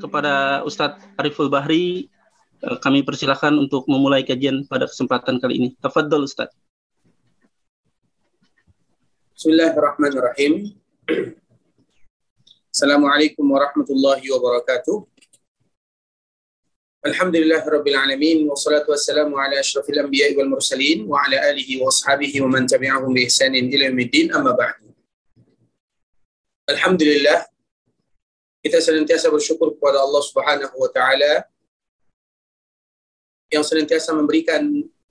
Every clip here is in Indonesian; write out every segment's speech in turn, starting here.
Kepada Ustadz Ariful Bahri, eh, kami persilahkan untuk memulai kajian pada kesempatan kali ini. Tafadhol Ustadz. بسم الله الرحمن الرحيم السلام عليكم ورحمة الله وبركاته الحمد لله رب العالمين والصلاة والسلام على أشرف الأنبياء والمرسلين وعلى آله وأصحابه ومن تبعهم بإحسان إلى يوم الدين أما بعد الحمد لله kita senantiasa bersyukur kepada Allah Subhanahu wa taala yang senantiasa memberikan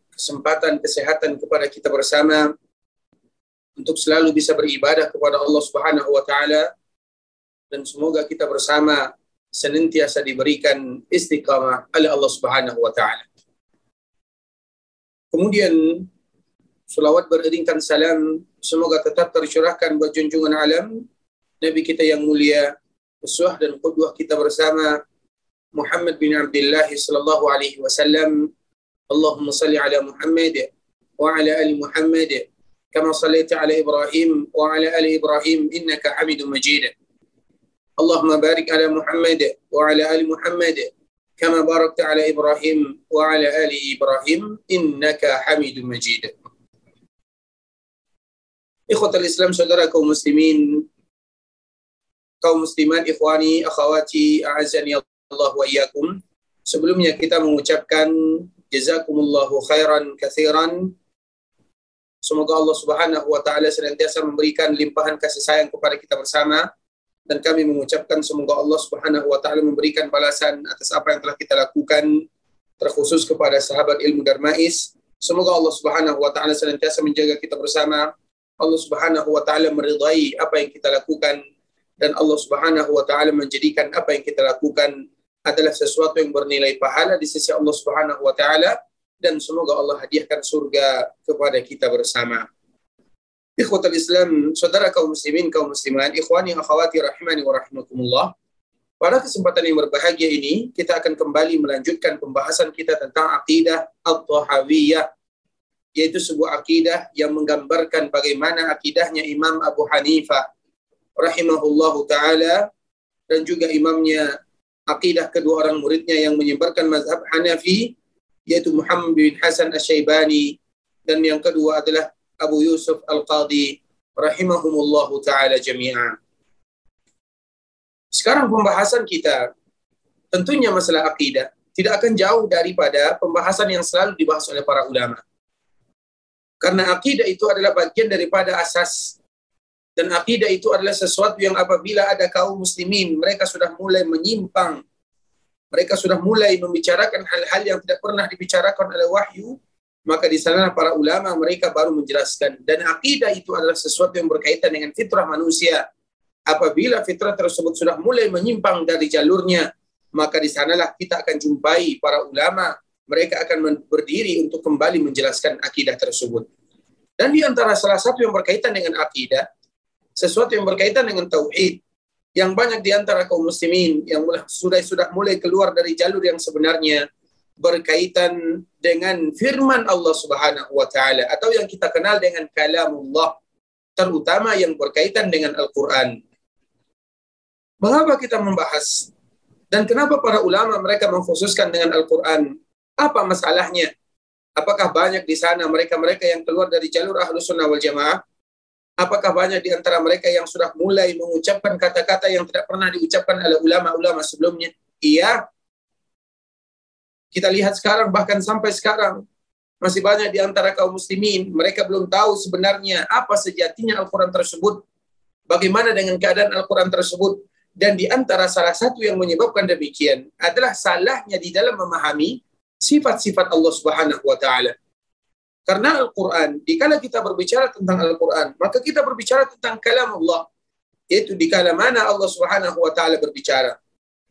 kesempatan kesehatan kepada kita bersama untuk selalu bisa beribadah kepada Allah Subhanahu wa taala dan semoga kita bersama senantiasa diberikan istiqamah oleh Allah Subhanahu wa taala. Kemudian selawat beriringkan salam semoga tetap tercurahkan buat junjungan alam Nabi kita yang mulia, uswah dan qudwah kita bersama Muhammad bin Abdullah sallallahu alaihi wasallam. Allahumma salli ala Muhammad wa ala ali Muhammad كما صليت على إبراهيم وعلى آل إبراهيم إنك حميد مجيد اللهم بارك على محمد وعلى آل محمد كما باركت على إبراهيم وعلى آل إبراهيم إنك حميد مجيد إخوة الإسلام saudara kaum muslimin kaum muslimat ikhwani akhawati a'azani Allah wa iyyakum sebelumnya kita mengucapkan jazakumullahu khairan katsiran Semoga Allah Subhanahu wa taala senantiasa memberikan limpahan kasih sayang kepada kita bersama dan kami mengucapkan semoga Allah Subhanahu wa taala memberikan balasan atas apa yang telah kita lakukan terkhusus kepada sahabat ilmu Darmais. Semoga Allah Subhanahu wa taala senantiasa menjaga kita bersama. Allah Subhanahu wa taala meridai apa yang kita lakukan dan Allah Subhanahu wa taala menjadikan apa yang kita lakukan adalah sesuatu yang bernilai pahala di sisi Allah Subhanahu wa taala dan semoga Allah hadiahkan surga kepada kita bersama. Ikhwatul Islam, saudara kaum muslimin, kaum muslimat, ikhwani akhwati rahimani wa rahimakumullah. Pada kesempatan yang berbahagia ini, kita akan kembali melanjutkan pembahasan kita tentang akidah At-Tahawiyah, yaitu sebuah akidah yang menggambarkan bagaimana akidahnya Imam Abu Hanifah rahimahullahu taala dan juga imamnya akidah kedua orang muridnya yang menyebarkan mazhab Hanafi yaitu Muhammad bin Hasan Asy-Syaibani dan yang kedua adalah Abu Yusuf Al-Qadi rahimahumullahu taala jami'an. Sekarang pembahasan kita tentunya masalah akidah tidak akan jauh daripada pembahasan yang selalu dibahas oleh para ulama. Karena akidah itu adalah bagian daripada asas dan akidah itu adalah sesuatu yang apabila ada kaum muslimin mereka sudah mulai menyimpang mereka sudah mulai membicarakan hal-hal yang tidak pernah dibicarakan oleh wahyu, maka di sana para ulama mereka baru menjelaskan dan akidah itu adalah sesuatu yang berkaitan dengan fitrah manusia. Apabila fitrah tersebut sudah mulai menyimpang dari jalurnya, maka di sanalah kita akan jumpai para ulama mereka akan berdiri untuk kembali menjelaskan akidah tersebut. Dan di antara salah satu yang berkaitan dengan akidah, sesuatu yang berkaitan dengan tauhid, yang banyak di antara kaum muslimin yang sudah sudah mulai keluar dari jalur yang sebenarnya berkaitan dengan firman Allah Subhanahu wa taala atau yang kita kenal dengan kalamullah terutama yang berkaitan dengan Al-Qur'an. Mengapa kita membahas dan kenapa para ulama mereka mengkhususkan dengan Al-Qur'an? Apa masalahnya? Apakah banyak di sana mereka-mereka yang keluar dari jalur Ahlus Sunnah wal Jamaah Apakah banyak di antara mereka yang sudah mulai mengucapkan kata-kata yang tidak pernah diucapkan oleh ulama-ulama sebelumnya? Iya. Kita lihat sekarang, bahkan sampai sekarang, masih banyak di antara kaum muslimin, mereka belum tahu sebenarnya apa sejatinya Al-Quran tersebut, bagaimana dengan keadaan Al-Quran tersebut, dan di antara salah satu yang menyebabkan demikian adalah salahnya di dalam memahami sifat-sifat Allah Subhanahu wa taala. Karena Al-Quran, dikala kita berbicara tentang Al-Quran, maka kita berbicara tentang kalam Allah. Yaitu dikala mana Allah Subhanahu wa taala berbicara.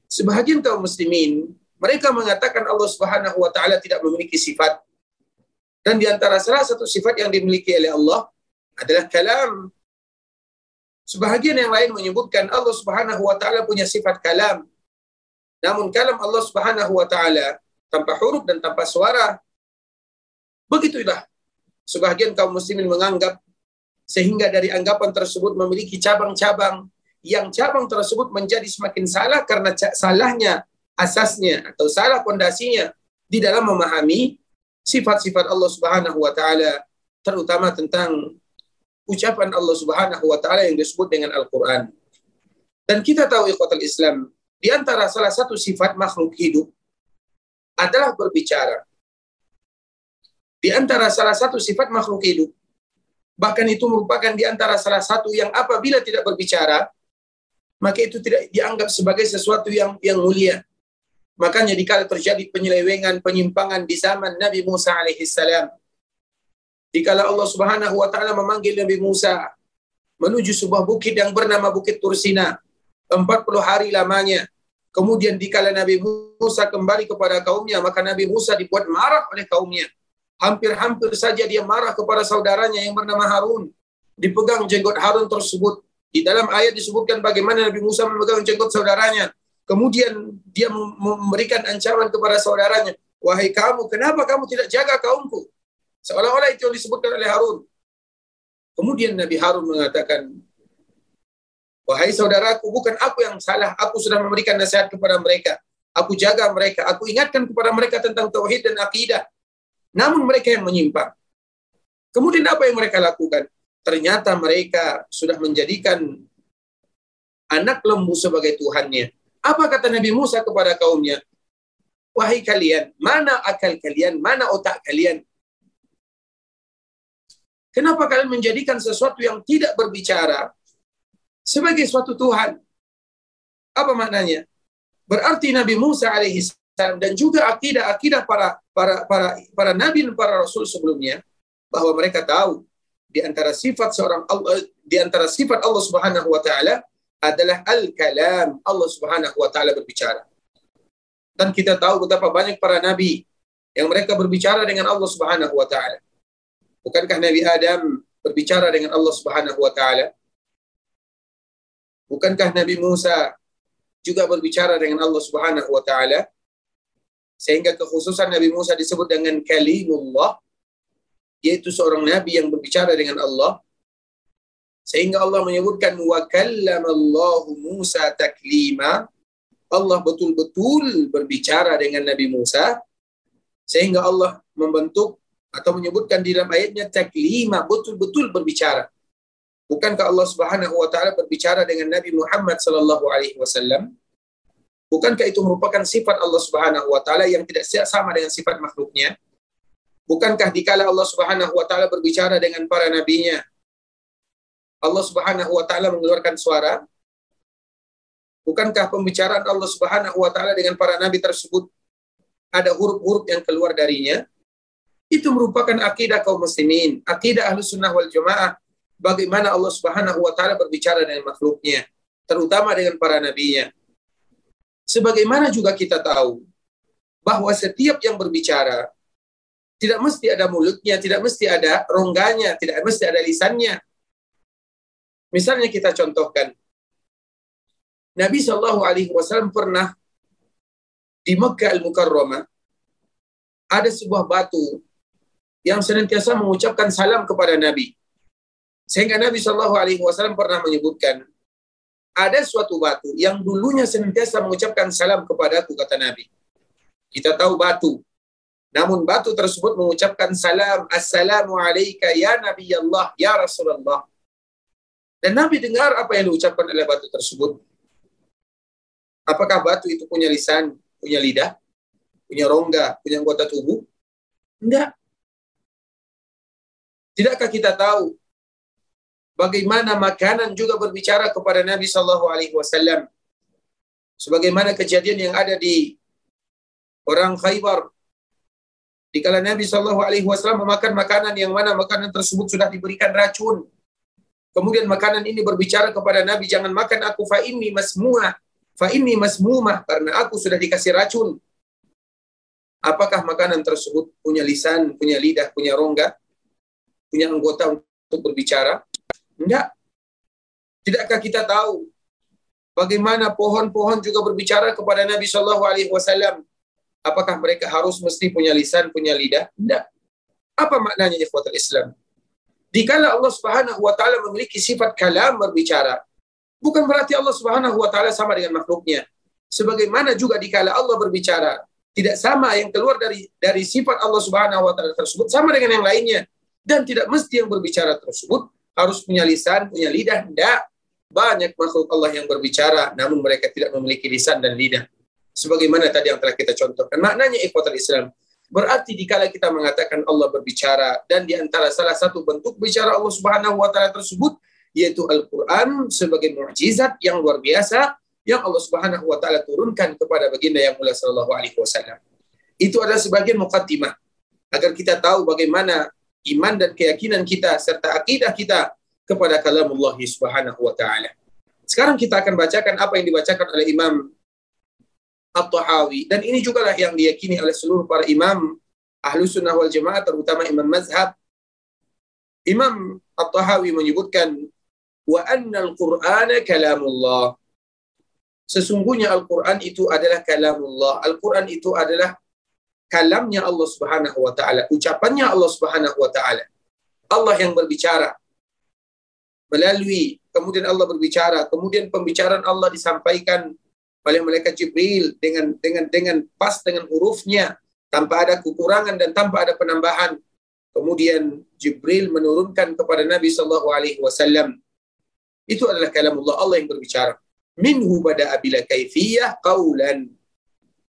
Sebahagian kaum muslimin, mereka mengatakan Allah Subhanahu wa taala tidak memiliki sifat. Dan di antara salah satu sifat yang dimiliki oleh Allah adalah kalam. Sebahagian yang lain menyebutkan Allah Subhanahu wa taala punya sifat kalam. Namun kalam Allah Subhanahu wa taala tanpa huruf dan tanpa suara. Begitulah sebahagian kaum muslimin menganggap sehingga dari anggapan tersebut memiliki cabang-cabang yang cabang tersebut menjadi semakin salah karena salahnya asasnya atau salah pondasinya di dalam memahami sifat-sifat Allah Subhanahu wa taala terutama tentang ucapan Allah Subhanahu wa taala yang disebut dengan Al-Qur'an. Dan kita tahu ikhwatul Islam, di antara salah satu sifat makhluk hidup adalah berbicara. Di antara salah satu sifat makhluk hidup, bahkan itu merupakan di antara salah satu yang apabila tidak berbicara, maka itu tidak dianggap sebagai sesuatu yang yang mulia. Makanya dikala terjadi penyelewengan, penyimpangan di zaman Nabi Musa alaihissalam, dikala Allah Subhanahu wa taala memanggil Nabi Musa menuju sebuah bukit yang bernama Bukit Tursina, 40 hari lamanya. Kemudian dikala Nabi Musa kembali kepada kaumnya, maka Nabi Musa dibuat marah oleh kaumnya. Hampir-hampir saja dia marah kepada saudaranya yang bernama Harun. Dipegang jenggot Harun tersebut. Di dalam ayat disebutkan bagaimana Nabi Musa memegang jenggot saudaranya. Kemudian dia memberikan ancaman kepada saudaranya, "Wahai kamu, kenapa kamu tidak jaga kaumku?" Seolah-olah itu yang disebutkan oleh Harun. Kemudian Nabi Harun mengatakan, "Wahai saudaraku, bukan aku yang salah. Aku sudah memberikan nasihat kepada mereka. Aku jaga mereka. Aku ingatkan kepada mereka tentang tauhid dan akidah. Namun mereka yang menyimpang. Kemudian apa yang mereka lakukan? Ternyata mereka sudah menjadikan anak lembu sebagai Tuhannya. Apa kata Nabi Musa kepada kaumnya? Wahai kalian, mana akal kalian, mana otak kalian? Kenapa kalian menjadikan sesuatu yang tidak berbicara sebagai suatu Tuhan? Apa maknanya? Berarti Nabi Musa alaihissalam dan juga akidah-akidah para para para para nabi dan para rasul sebelumnya bahwa mereka tahu di antara sifat seorang Allah di antara sifat Allah Subhanahu wa taala adalah al-kalam. Allah Subhanahu wa taala berbicara. Dan kita tahu betapa banyak para nabi yang mereka berbicara dengan Allah Subhanahu wa taala. Bukankah Nabi Adam berbicara dengan Allah Subhanahu wa taala? Bukankah Nabi Musa juga berbicara dengan Allah Subhanahu wa taala? Sehingga kekhususan Nabi Musa disebut dengan kalimullah yaitu seorang nabi yang berbicara dengan Allah sehingga Allah menyebutkan wa kallamallahu Musa taklima. Allah betul-betul berbicara dengan Nabi Musa sehingga Allah membentuk atau menyebutkan di dalam ayatnya taklima betul-betul berbicara. Bukankah Allah Subhanahu wa taala berbicara dengan Nabi Muhammad sallallahu alaihi wasallam? Bukankah itu merupakan sifat Allah Subhanahu wa taala yang tidak sama dengan sifat makhluknya? Bukankah dikala Allah Subhanahu wa taala berbicara dengan para nabinya, Allah Subhanahu wa taala mengeluarkan suara? Bukankah pembicaraan Allah Subhanahu wa taala dengan para nabi tersebut ada huruf-huruf yang keluar darinya? Itu merupakan akidah kaum muslimin, akidah ahlu sunnah wal jamaah. Bagaimana Allah Subhanahu wa taala berbicara dengan makhluknya, terutama dengan para nabinya. Sebagaimana juga kita tahu bahwa setiap yang berbicara tidak mesti ada mulutnya, tidak mesti ada rongganya, tidak mesti ada lisannya, Misalnya kita contohkan, Nabi Shallallahu Alaihi Wasallam pernah di Mekah Al Mukarramah ada sebuah batu yang senantiasa mengucapkan salam kepada Nabi. Sehingga Nabi Shallallahu Alaihi Wasallam pernah menyebutkan ada suatu batu yang dulunya senantiasa mengucapkan salam kepadaku kata Nabi. Kita tahu batu. Namun batu tersebut mengucapkan salam, Assalamu alayka ya Nabi Allah, ya Rasulullah. Dan Nabi dengar apa yang diucapkan oleh batu tersebut. Apakah batu itu punya lisan, punya lidah, punya rongga, punya anggota tubuh? Enggak. Tidakkah kita tahu bagaimana makanan juga berbicara kepada Nabi Shallallahu Alaihi Wasallam? Sebagaimana kejadian yang ada di orang Khaybar Dikala Nabi Shallallahu Alaihi Wasallam memakan makanan yang mana makanan tersebut sudah diberikan racun, Kemudian makanan ini berbicara kepada Nabi, jangan makan aku fa ini masmuah. Fa ini masmumah karena aku sudah dikasih racun. Apakah makanan tersebut punya lisan, punya lidah, punya rongga, punya anggota untuk berbicara? Enggak. Tidakkah kita tahu bagaimana pohon-pohon juga berbicara kepada Nabi Shallallahu Alaihi Wasallam? Apakah mereka harus mesti punya lisan, punya lidah? Tidak. Apa maknanya ikhwatul Islam? Dikala Allah Subhanahu wa taala memiliki sifat kalam berbicara, bukan berarti Allah Subhanahu wa taala sama dengan makhluknya. Sebagaimana juga dikala Allah berbicara, tidak sama yang keluar dari dari sifat Allah Subhanahu wa taala tersebut sama dengan yang lainnya dan tidak mesti yang berbicara tersebut harus punya lisan, punya lidah, tidak. Banyak makhluk Allah yang berbicara namun mereka tidak memiliki lisan dan lidah. Sebagaimana tadi yang telah kita contohkan. Maknanya ikhwatul Islam. Berarti dikala kita mengatakan Allah berbicara dan di antara salah satu bentuk bicara Allah Subhanahu wa taala tersebut yaitu Al-Qur'an sebagai mukjizat yang luar biasa yang Allah Subhanahu wa taala turunkan kepada baginda yang mulia sallallahu alaihi wasallam. Itu adalah sebagian mukaddimah agar kita tahu bagaimana iman dan keyakinan kita serta akidah kita kepada kalamullah Subhanahu wa taala. Sekarang kita akan bacakan apa yang dibacakan oleh Imam At-Tahawi dan ini juga lah yang diyakini oleh seluruh para imam ahlu sunnah wal jamaah terutama imam mazhab Imam At-Tahawi menyebutkan wa anna al-Qur'ana Sesungguhnya Al-Quran itu adalah kalamullah. Al-Quran itu adalah kalamnya Allah Subhanahu wa taala, ucapannya Allah Subhanahu wa taala. Allah yang berbicara melalui kemudian Allah berbicara, kemudian pembicaraan Allah disampaikan oleh malaikat Jibril dengan dengan dengan pas dengan hurufnya tanpa ada kekurangan dan tanpa ada penambahan. Kemudian Jibril menurunkan kepada Nabi sallallahu alaihi wasallam. Itu adalah kalamullah Allah yang berbicara minhu bada'a bila kaifiyah qaulan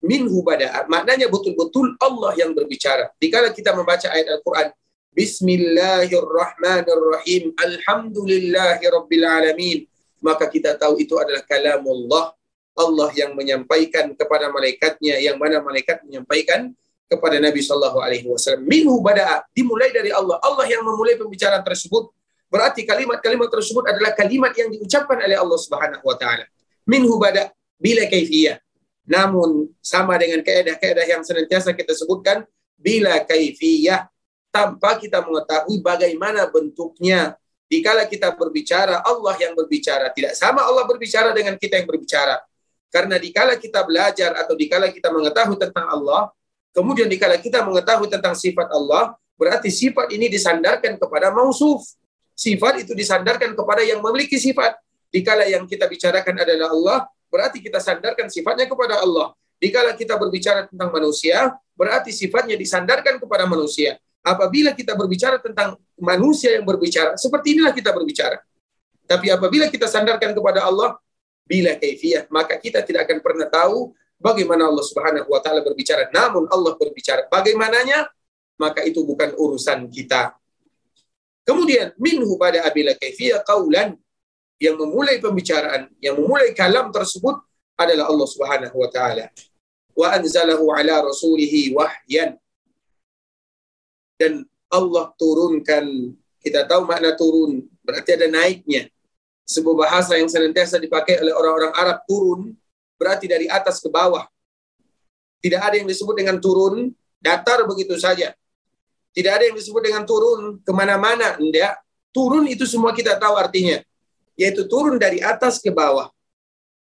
minhu bada'a maknanya betul-betul Allah yang berbicara. Dikala kita membaca ayat Al-Qur'an Bismillahirrahmanirrahim Alhamdulillahirabbil alamin maka kita tahu itu adalah kalamullah. Allah yang menyampaikan kepada malaikatnya yang mana malaikat menyampaikan kepada Nabi sallallahu alaihi wasallam. Minhu bada'a dimulai dari Allah. Allah yang memulai pembicaraan tersebut. Berarti kalimat-kalimat tersebut adalah kalimat yang diucapkan oleh Allah Subhanahu wa taala. Minhu bada bila kaifiyah. Namun sama dengan keadaan-keadaan yang senantiasa kita sebutkan bila kaifiyah tanpa kita mengetahui bagaimana bentuknya. Dikala kita berbicara, Allah yang berbicara. Tidak sama Allah berbicara dengan kita yang berbicara. Karena dikala kita belajar atau dikala kita mengetahui tentang Allah, kemudian dikala kita mengetahui tentang sifat Allah, berarti sifat ini disandarkan kepada mausuf Sifat itu disandarkan kepada yang memiliki sifat. Dikala yang kita bicarakan adalah Allah, berarti kita sandarkan sifatnya kepada Allah. Dikala kita berbicara tentang manusia, berarti sifatnya disandarkan kepada manusia. Apabila kita berbicara tentang manusia yang berbicara, seperti inilah kita berbicara. Tapi apabila kita sandarkan kepada Allah, bila kaifiyah, maka kita tidak akan pernah tahu bagaimana Allah Subhanahu wa taala berbicara. Namun Allah berbicara. Bagaimananya? Maka itu bukan urusan kita. Kemudian minhu pada abila kaifiyah qaulan yang memulai pembicaraan, yang memulai kalam tersebut adalah Allah Subhanahu wa taala. Wa anzalahu ala rasulihi wahyan. Dan Allah turunkan, kita tahu makna turun, berarti ada naiknya. Sebuah bahasa yang senantiasa dipakai oleh orang-orang Arab turun, berarti dari atas ke bawah. Tidak ada yang disebut dengan turun, datar begitu saja. Tidak ada yang disebut dengan turun ke mana-mana. Tidak. Turun itu semua kita tahu artinya. Yaitu turun dari atas ke bawah.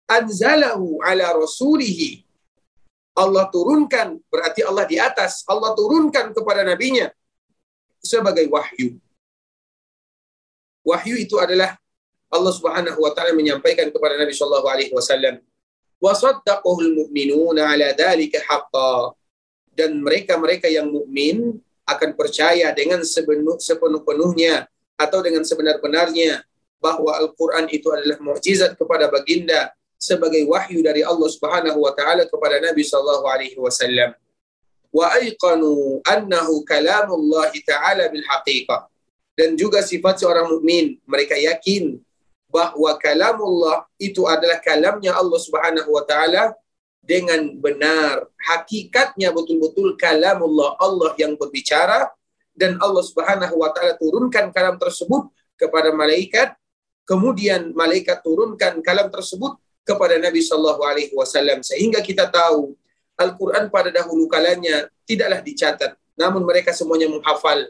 Anzalahu ala rasulihi. Allah turunkan, berarti Allah di atas. Allah turunkan kepada nabinya sebagai wahyu. Wahyu itu adalah Allah Subhanahu wa taala menyampaikan kepada Nabi sallallahu alaihi wasallam mu'minuna ala dzalika haqqan dan mereka-mereka yang mukmin akan percaya dengan sepenuh-penuhnya atau dengan sebenar-benarnya bahwa Al-Quran itu adalah mukjizat kepada baginda sebagai wahyu dari Allah Subhanahu wa taala kepada Nabi sallallahu alaihi wasallam. Wa aiqanu annahu kalamullah taala bil haqiqah. Dan juga sifat seorang mukmin, mereka yakin bahwa kalamullah itu adalah kalamnya Allah Subhanahu wa taala dengan benar. Hakikatnya betul-betul kalamullah Allah yang berbicara dan Allah Subhanahu wa taala turunkan kalam tersebut kepada malaikat, kemudian malaikat turunkan kalam tersebut kepada Nabi sallallahu alaihi wasallam sehingga kita tahu Al-Qur'an pada dahulu kalanya tidaklah dicatat, namun mereka semuanya menghafal.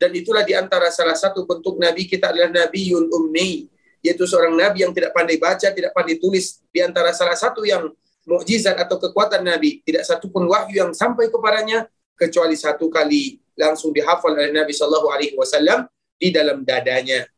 Dan itulah di antara salah satu bentuk nabi kita adalah nabiun ummi, yaitu seorang nabi yang tidak pandai baca, tidak pandai tulis. Di antara salah satu yang mukjizat atau kekuatan nabi, tidak satu pun wahyu yang sampai kepadanya kecuali satu kali langsung dihafal oleh Nabi Shallallahu Alaihi Wasallam di dalam dadanya.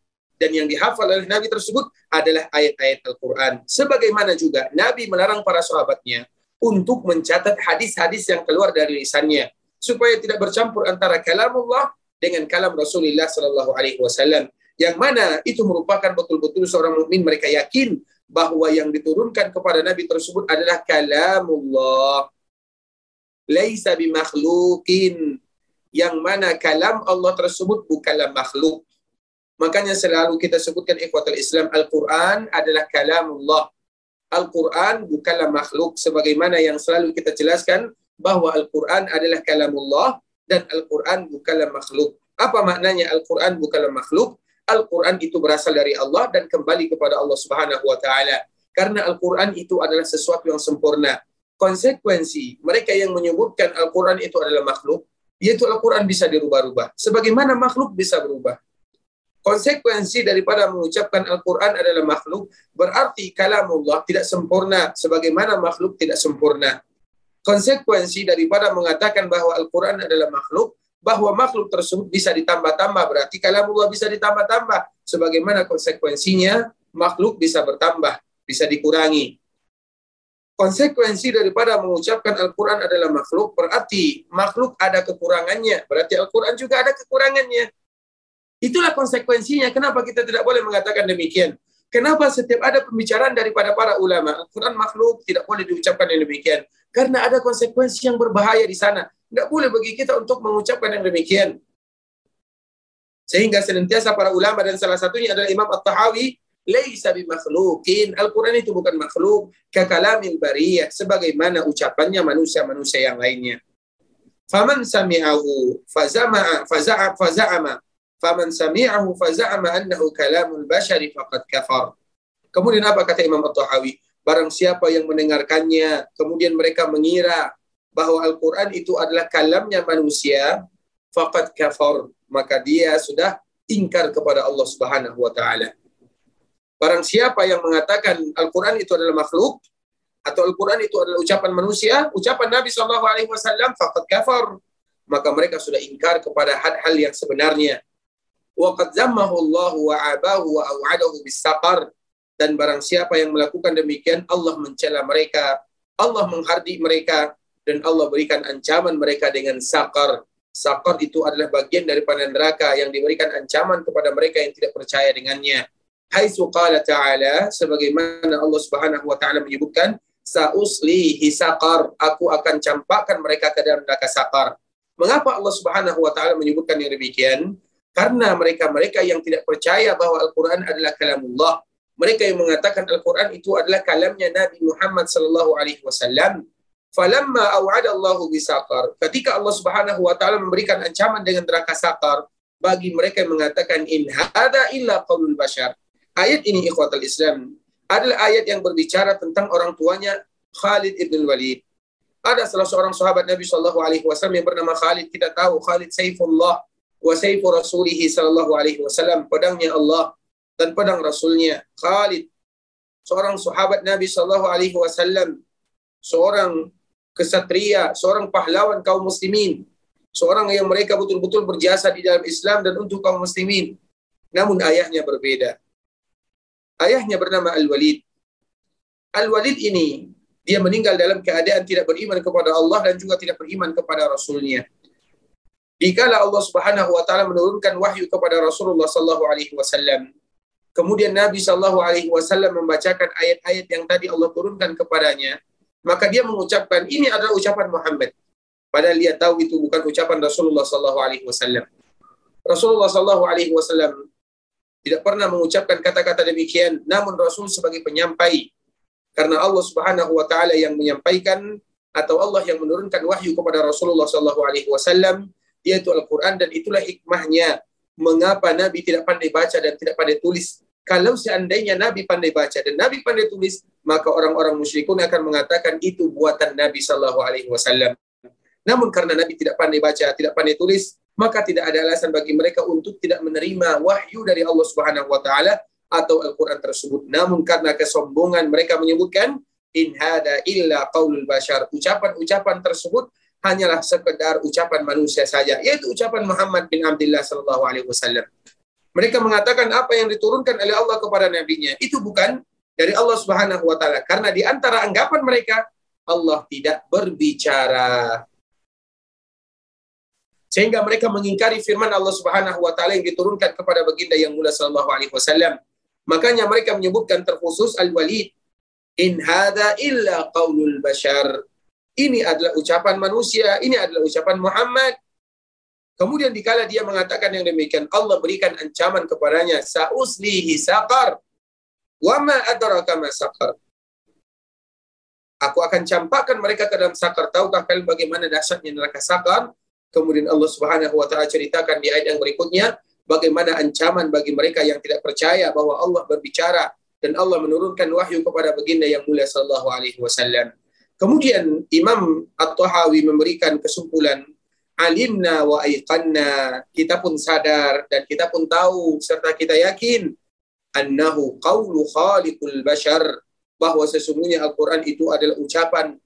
Dan yang dihafal oleh Nabi tersebut adalah ayat-ayat Al-Quran. Sebagaimana juga Nabi melarang para sahabatnya untuk mencatat hadis-hadis yang keluar dari lisannya supaya tidak bercampur antara kalamullah dengan kalam Rasulullah Shallallahu Alaihi Wasallam yang mana itu merupakan betul-betul seorang mukmin. Mereka yakin bahwa yang diturunkan kepada Nabi tersebut adalah kalamullah. Laisa bimakhluqin yang mana kalam Allah tersebut bukanlah makhluk makanya selalu kita sebutkan ikhwatul Islam Al-Quran adalah kalamullah Al-Quran bukanlah makhluk sebagaimana yang selalu kita jelaskan bahwa Al-Quran adalah kalamullah dan Al-Quran bukanlah makhluk. Apa maknanya Al-Quran bukanlah makhluk? Al-Quran itu berasal dari Allah dan kembali kepada Allah Subhanahu wa taala. Karena Al-Quran itu adalah sesuatu yang sempurna. Konsekuensi mereka yang menyebutkan Al-Quran itu adalah makhluk, yaitu Al-Quran bisa dirubah-rubah. Sebagaimana makhluk bisa berubah. Konsekuensi daripada mengucapkan Al-Quran adalah makhluk, berarti kalamullah tidak sempurna sebagaimana makhluk tidak sempurna konsekuensi daripada mengatakan bahwa Al-Quran adalah makhluk, bahwa makhluk tersebut bisa ditambah-tambah, berarti kalamullah bisa ditambah-tambah. Sebagaimana konsekuensinya, makhluk bisa bertambah, bisa dikurangi. Konsekuensi daripada mengucapkan Al-Quran adalah makhluk, berarti makhluk ada kekurangannya, berarti Al-Quran juga ada kekurangannya. Itulah konsekuensinya. Kenapa kita tidak boleh mengatakan demikian? Kenapa setiap ada pembicaraan daripada para ulama, Al-Quran makhluk tidak boleh diucapkan yang demikian. Karena ada konsekuensi yang berbahaya di sana. Tidak boleh bagi kita untuk mengucapkan yang demikian. Sehingga senantiasa para ulama dan salah satunya adalah Imam At-Tahawi, Laisa bimakhlukin. Al-Quran itu bukan makhluk. Kekalamin bariyah. Sebagaimana ucapannya manusia-manusia yang lainnya. Faman sami'ahu fazama'a faza'a faza'ama faman sami'ahu faza'ama annahu kalamul bashari faqad kafar. Kemudian apa kata Imam At-Tahawi? Barang siapa yang mendengarkannya, kemudian mereka mengira bahwa Al-Quran itu adalah kalamnya manusia, faqad kafar. Maka dia sudah ingkar kepada Allah Subhanahu wa taala. Barang siapa yang mengatakan Al-Quran itu adalah makhluk atau Al-Quran itu adalah ucapan manusia, ucapan Nabi Shallallahu Alaihi Wasallam, fakat kafar. Maka mereka sudah ingkar kepada hal-hal yang sebenarnya. Wa qad Allah wa abahu wa aw'adahu bis saqar. Dan barang siapa yang melakukan demikian Allah mencela mereka Allah menghardi mereka dan Allah berikan ancaman mereka dengan sakar sakar itu adalah bagian daripada neraka yang diberikan ancaman kepada mereka yang tidak percaya dengannya. Haitsu qala ta'ala sebagaimana Allah Subhanahu wa taala menyebutkan sauslihi sakar aku akan campakkan mereka ke dalam neraka sakar mengapa Allah Subhanahu wa taala menyebutkan yang demikian karena mereka-mereka yang tidak percaya bahwa Al-Qur'an adalah kalamullah mereka yang mengatakan Al-Quran itu adalah kalamnya Nabi Muhammad sallallahu alaihi wasallam. Falamma aw'ada Allahu. Ketika Allah Subhanahu wa taala memberikan ancaman dengan neraka sakar bagi mereka yang mengatakan in hada illa qaulul bashar. Ayat ini ikhwatul Islam adalah ayat yang berbicara tentang orang tuanya Khalid ibn Walid. Ada salah seorang sahabat Nabi Shallallahu Alaihi Wasallam yang bernama Khalid. Kita tahu Khalid Saifullah wa Saifu Rasulihi Shallallahu Alaihi Wasallam. Pedangnya Allah dan pedang Rasulnya. Khalid, seorang sahabat Nabi Shallallahu Alaihi Wasallam, seorang kesatria, seorang pahlawan kaum muslimin, seorang yang mereka betul-betul berjasa di dalam Islam dan untuk kaum muslimin. Namun ayahnya berbeda. Ayahnya bernama Al-Walid. Al-Walid ini dia meninggal dalam keadaan tidak beriman kepada Allah dan juga tidak beriman kepada Rasulnya. Dikala Allah Subhanahu wa taala menurunkan wahyu kepada Rasulullah sallallahu alaihi wasallam, kemudian Nabi Shallallahu Alaihi Wasallam membacakan ayat-ayat yang tadi Allah turunkan kepadanya, maka dia mengucapkan ini adalah ucapan Muhammad. Padahal dia tahu itu bukan ucapan Rasulullah Shallallahu Alaihi Wasallam. Rasulullah Shallallahu Alaihi Wasallam tidak pernah mengucapkan kata-kata demikian, namun Rasul sebagai penyampai karena Allah Subhanahu Wa Taala yang menyampaikan atau Allah yang menurunkan wahyu kepada Rasulullah Shallallahu Alaihi Wasallam yaitu Al-Quran dan itulah hikmahnya mengapa Nabi tidak pandai baca dan tidak pandai tulis. Kalau seandainya Nabi pandai baca dan Nabi pandai tulis, maka orang-orang musyrikun akan mengatakan itu buatan Nabi Shallallahu Alaihi Wasallam. Namun karena Nabi tidak pandai baca, tidak pandai tulis, maka tidak ada alasan bagi mereka untuk tidak menerima wahyu dari Allah Subhanahu Wa Taala. atau Al-Quran tersebut. Namun karena kesombongan mereka menyebutkan in hada illa qaulul bashar. Ucapan-ucapan tersebut hanyalah sekedar ucapan manusia saja, yaitu ucapan Muhammad bin Abdullah sallallahu alaihi wasallam. Mereka mengatakan apa yang diturunkan oleh Allah kepada nabinya itu bukan dari Allah Subhanahu wa taala karena di antara anggapan mereka Allah tidak berbicara. Sehingga mereka mengingkari firman Allah Subhanahu wa taala yang diturunkan kepada baginda yang mulia sallallahu alaihi wasallam. Makanya mereka menyebutkan terkhusus Al-Walid, "In hada illa qaulul bashar." Ini adalah ucapan manusia, ini adalah ucapan Muhammad. Kemudian dikala dia mengatakan yang demikian, Allah berikan ancaman kepadanya, "Sa'uslihi saqar." Wa ma adraka ma saqar. Aku akan campakkan mereka ke dalam sakar. Tahukah kalian bagaimana dahsyatnya neraka sakar? Kemudian Allah Subhanahu wa taala ceritakan di ayat yang berikutnya bagaimana ancaman bagi mereka yang tidak percaya bahwa Allah berbicara dan Allah menurunkan wahyu kepada baginda yang mulia sallallahu alaihi wasallam. Kemudian Imam At-Tahawi memberikan kesimpulan alimna wa aiqanna. Kita pun sadar dan kita pun tahu serta kita yakin annahu qawlu khaliqul bashar bahwa sesungguhnya Al-Qur'an itu adalah ucapan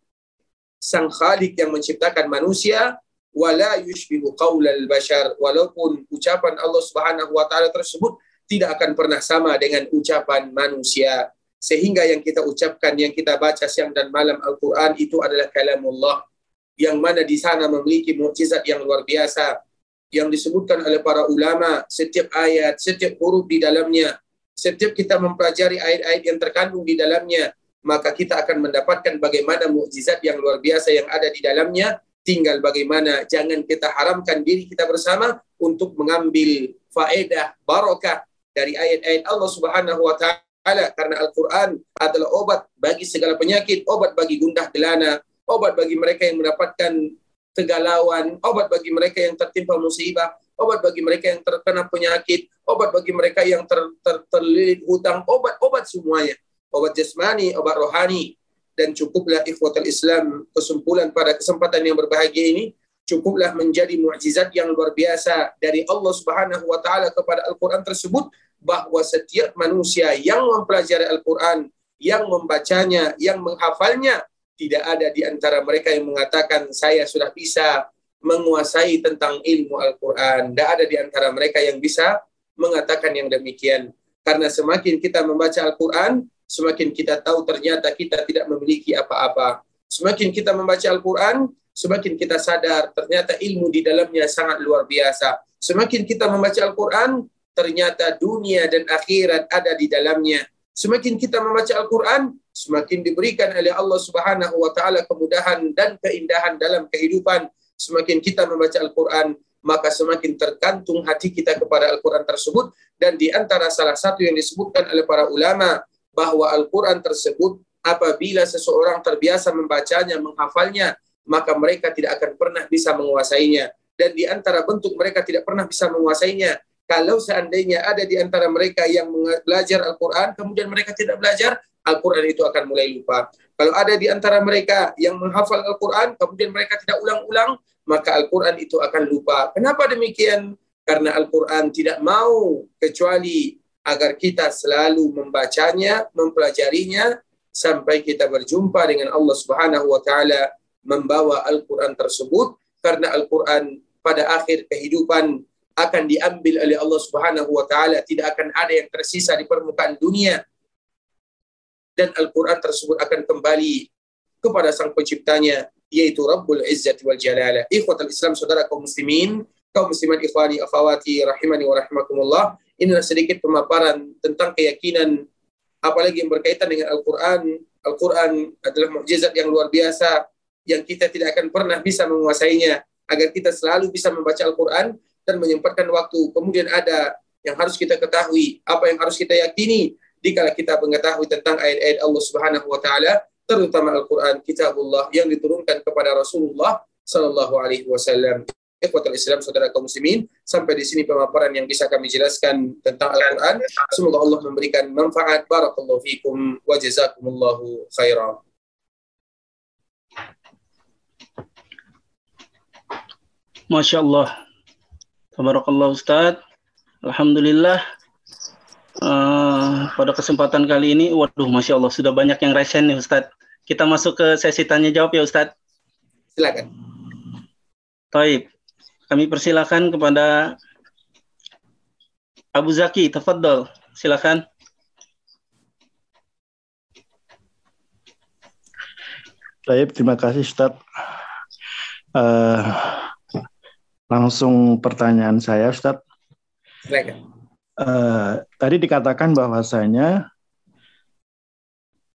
sang khalik yang menciptakan manusia wala yushbihu qaulal bashar. Walaupun ucapan Allah Subhanahu wa taala tersebut tidak akan pernah sama dengan ucapan manusia sehingga yang kita ucapkan, yang kita baca siang dan malam Al-Quran itu adalah kalamullah. Yang mana di sana memiliki mukjizat yang luar biasa. Yang disebutkan oleh para ulama setiap ayat, setiap huruf di dalamnya. Setiap kita mempelajari ayat-ayat yang terkandung di dalamnya maka kita akan mendapatkan bagaimana mukjizat yang luar biasa yang ada di dalamnya. Tinggal bagaimana jangan kita haramkan diri kita bersama untuk mengambil faedah barokah dari ayat-ayat Allah Subhanahu wa taala taala karena Al-Qur'an adalah obat bagi segala penyakit, obat bagi gundah gelana, obat bagi mereka yang mendapatkan kegalauan, obat bagi mereka yang tertimpa musibah, obat bagi mereka yang terkena penyakit, obat bagi mereka yang ter, ter, terlilit hutang, obat-obat semuanya. Obat jasmani, obat rohani. Dan cukuplah ikhwatul Islam kesimpulan pada kesempatan yang berbahagia ini, cukuplah menjadi mukjizat yang luar biasa dari Allah Subhanahu wa taala kepada Al-Qur'an tersebut bahwa setiap manusia yang mempelajari Al-Quran, yang membacanya, yang menghafalnya, tidak ada di antara mereka yang mengatakan saya sudah bisa menguasai tentang ilmu Al-Quran. Tidak ada di antara mereka yang bisa mengatakan yang demikian. Karena semakin kita membaca Al-Quran, semakin kita tahu ternyata kita tidak memiliki apa-apa. Semakin kita membaca Al-Quran, semakin kita sadar ternyata ilmu di dalamnya sangat luar biasa. Semakin kita membaca Al-Quran, ternyata dunia dan akhirat ada di dalamnya. Semakin kita membaca Al-Quran, semakin diberikan oleh Allah Subhanahu wa taala kemudahan dan keindahan dalam kehidupan. Semakin kita membaca Al-Quran, maka semakin tergantung hati kita kepada Al-Quran tersebut dan di antara salah satu yang disebutkan oleh para ulama bahwa Al-Quran tersebut apabila seseorang terbiasa membacanya, menghafalnya, maka mereka tidak akan pernah bisa menguasainya. Dan di antara bentuk mereka tidak pernah bisa menguasainya kalau seandainya ada di antara mereka yang belajar Al-Quran, kemudian mereka tidak belajar, Al-Quran itu akan mulai lupa. Kalau ada di antara mereka yang menghafal Al-Quran, kemudian mereka tidak ulang-ulang, maka Al-Quran itu akan lupa. Kenapa demikian? Karena Al-Quran tidak mau kecuali agar kita selalu membacanya, mempelajarinya, sampai kita berjumpa dengan Allah Subhanahu wa Ta'ala membawa Al-Quran tersebut, karena Al-Quran pada akhir kehidupan akan diambil oleh Allah Subhanahu wa taala, tidak akan ada yang tersisa di permukaan dunia. Dan Al-Qur'an tersebut akan kembali kepada sang penciptanya yaitu Rabbul Izzati wal Jalala. Ikhwatul Islam saudara kaum muslimin, kaum muslimat ikhwani akhwati rahimani wa rahimakumullah. Inilah sedikit pemaparan tentang keyakinan apalagi yang berkaitan dengan Al-Qur'an. Al-Qur'an adalah mukjizat yang luar biasa yang kita tidak akan pernah bisa menguasainya. Agar kita selalu bisa membaca Al-Quran, dan menyempatkan waktu. Kemudian ada yang harus kita ketahui, apa yang harus kita yakini dikala kita mengetahui tentang ayat-ayat Allah Subhanahu wa taala, terutama Al-Qur'an, kitabullah yang diturunkan kepada Rasulullah sallallahu alaihi wasallam. Ikhwatul Islam saudara kaum muslimin, sampai di sini pemaparan yang bisa kami jelaskan tentang Al-Qur'an. Semoga Allah memberikan manfaat. Barakallahu fikum wa jazakumullahu khairan. Masya Allah. Tabarakallah Ustaz. Alhamdulillah Uh, pada kesempatan kali ini, waduh, masya Allah sudah banyak yang resen nih Ustadz. Kita masuk ke sesi tanya jawab ya Ustadz. Silakan. Taib. Kami persilakan kepada Abu Zaki, tafadhol. Silakan. Baik, terima kasih Ustaz. Uh, langsung pertanyaan saya Ustaz. Silakan. Uh, tadi dikatakan bahwasanya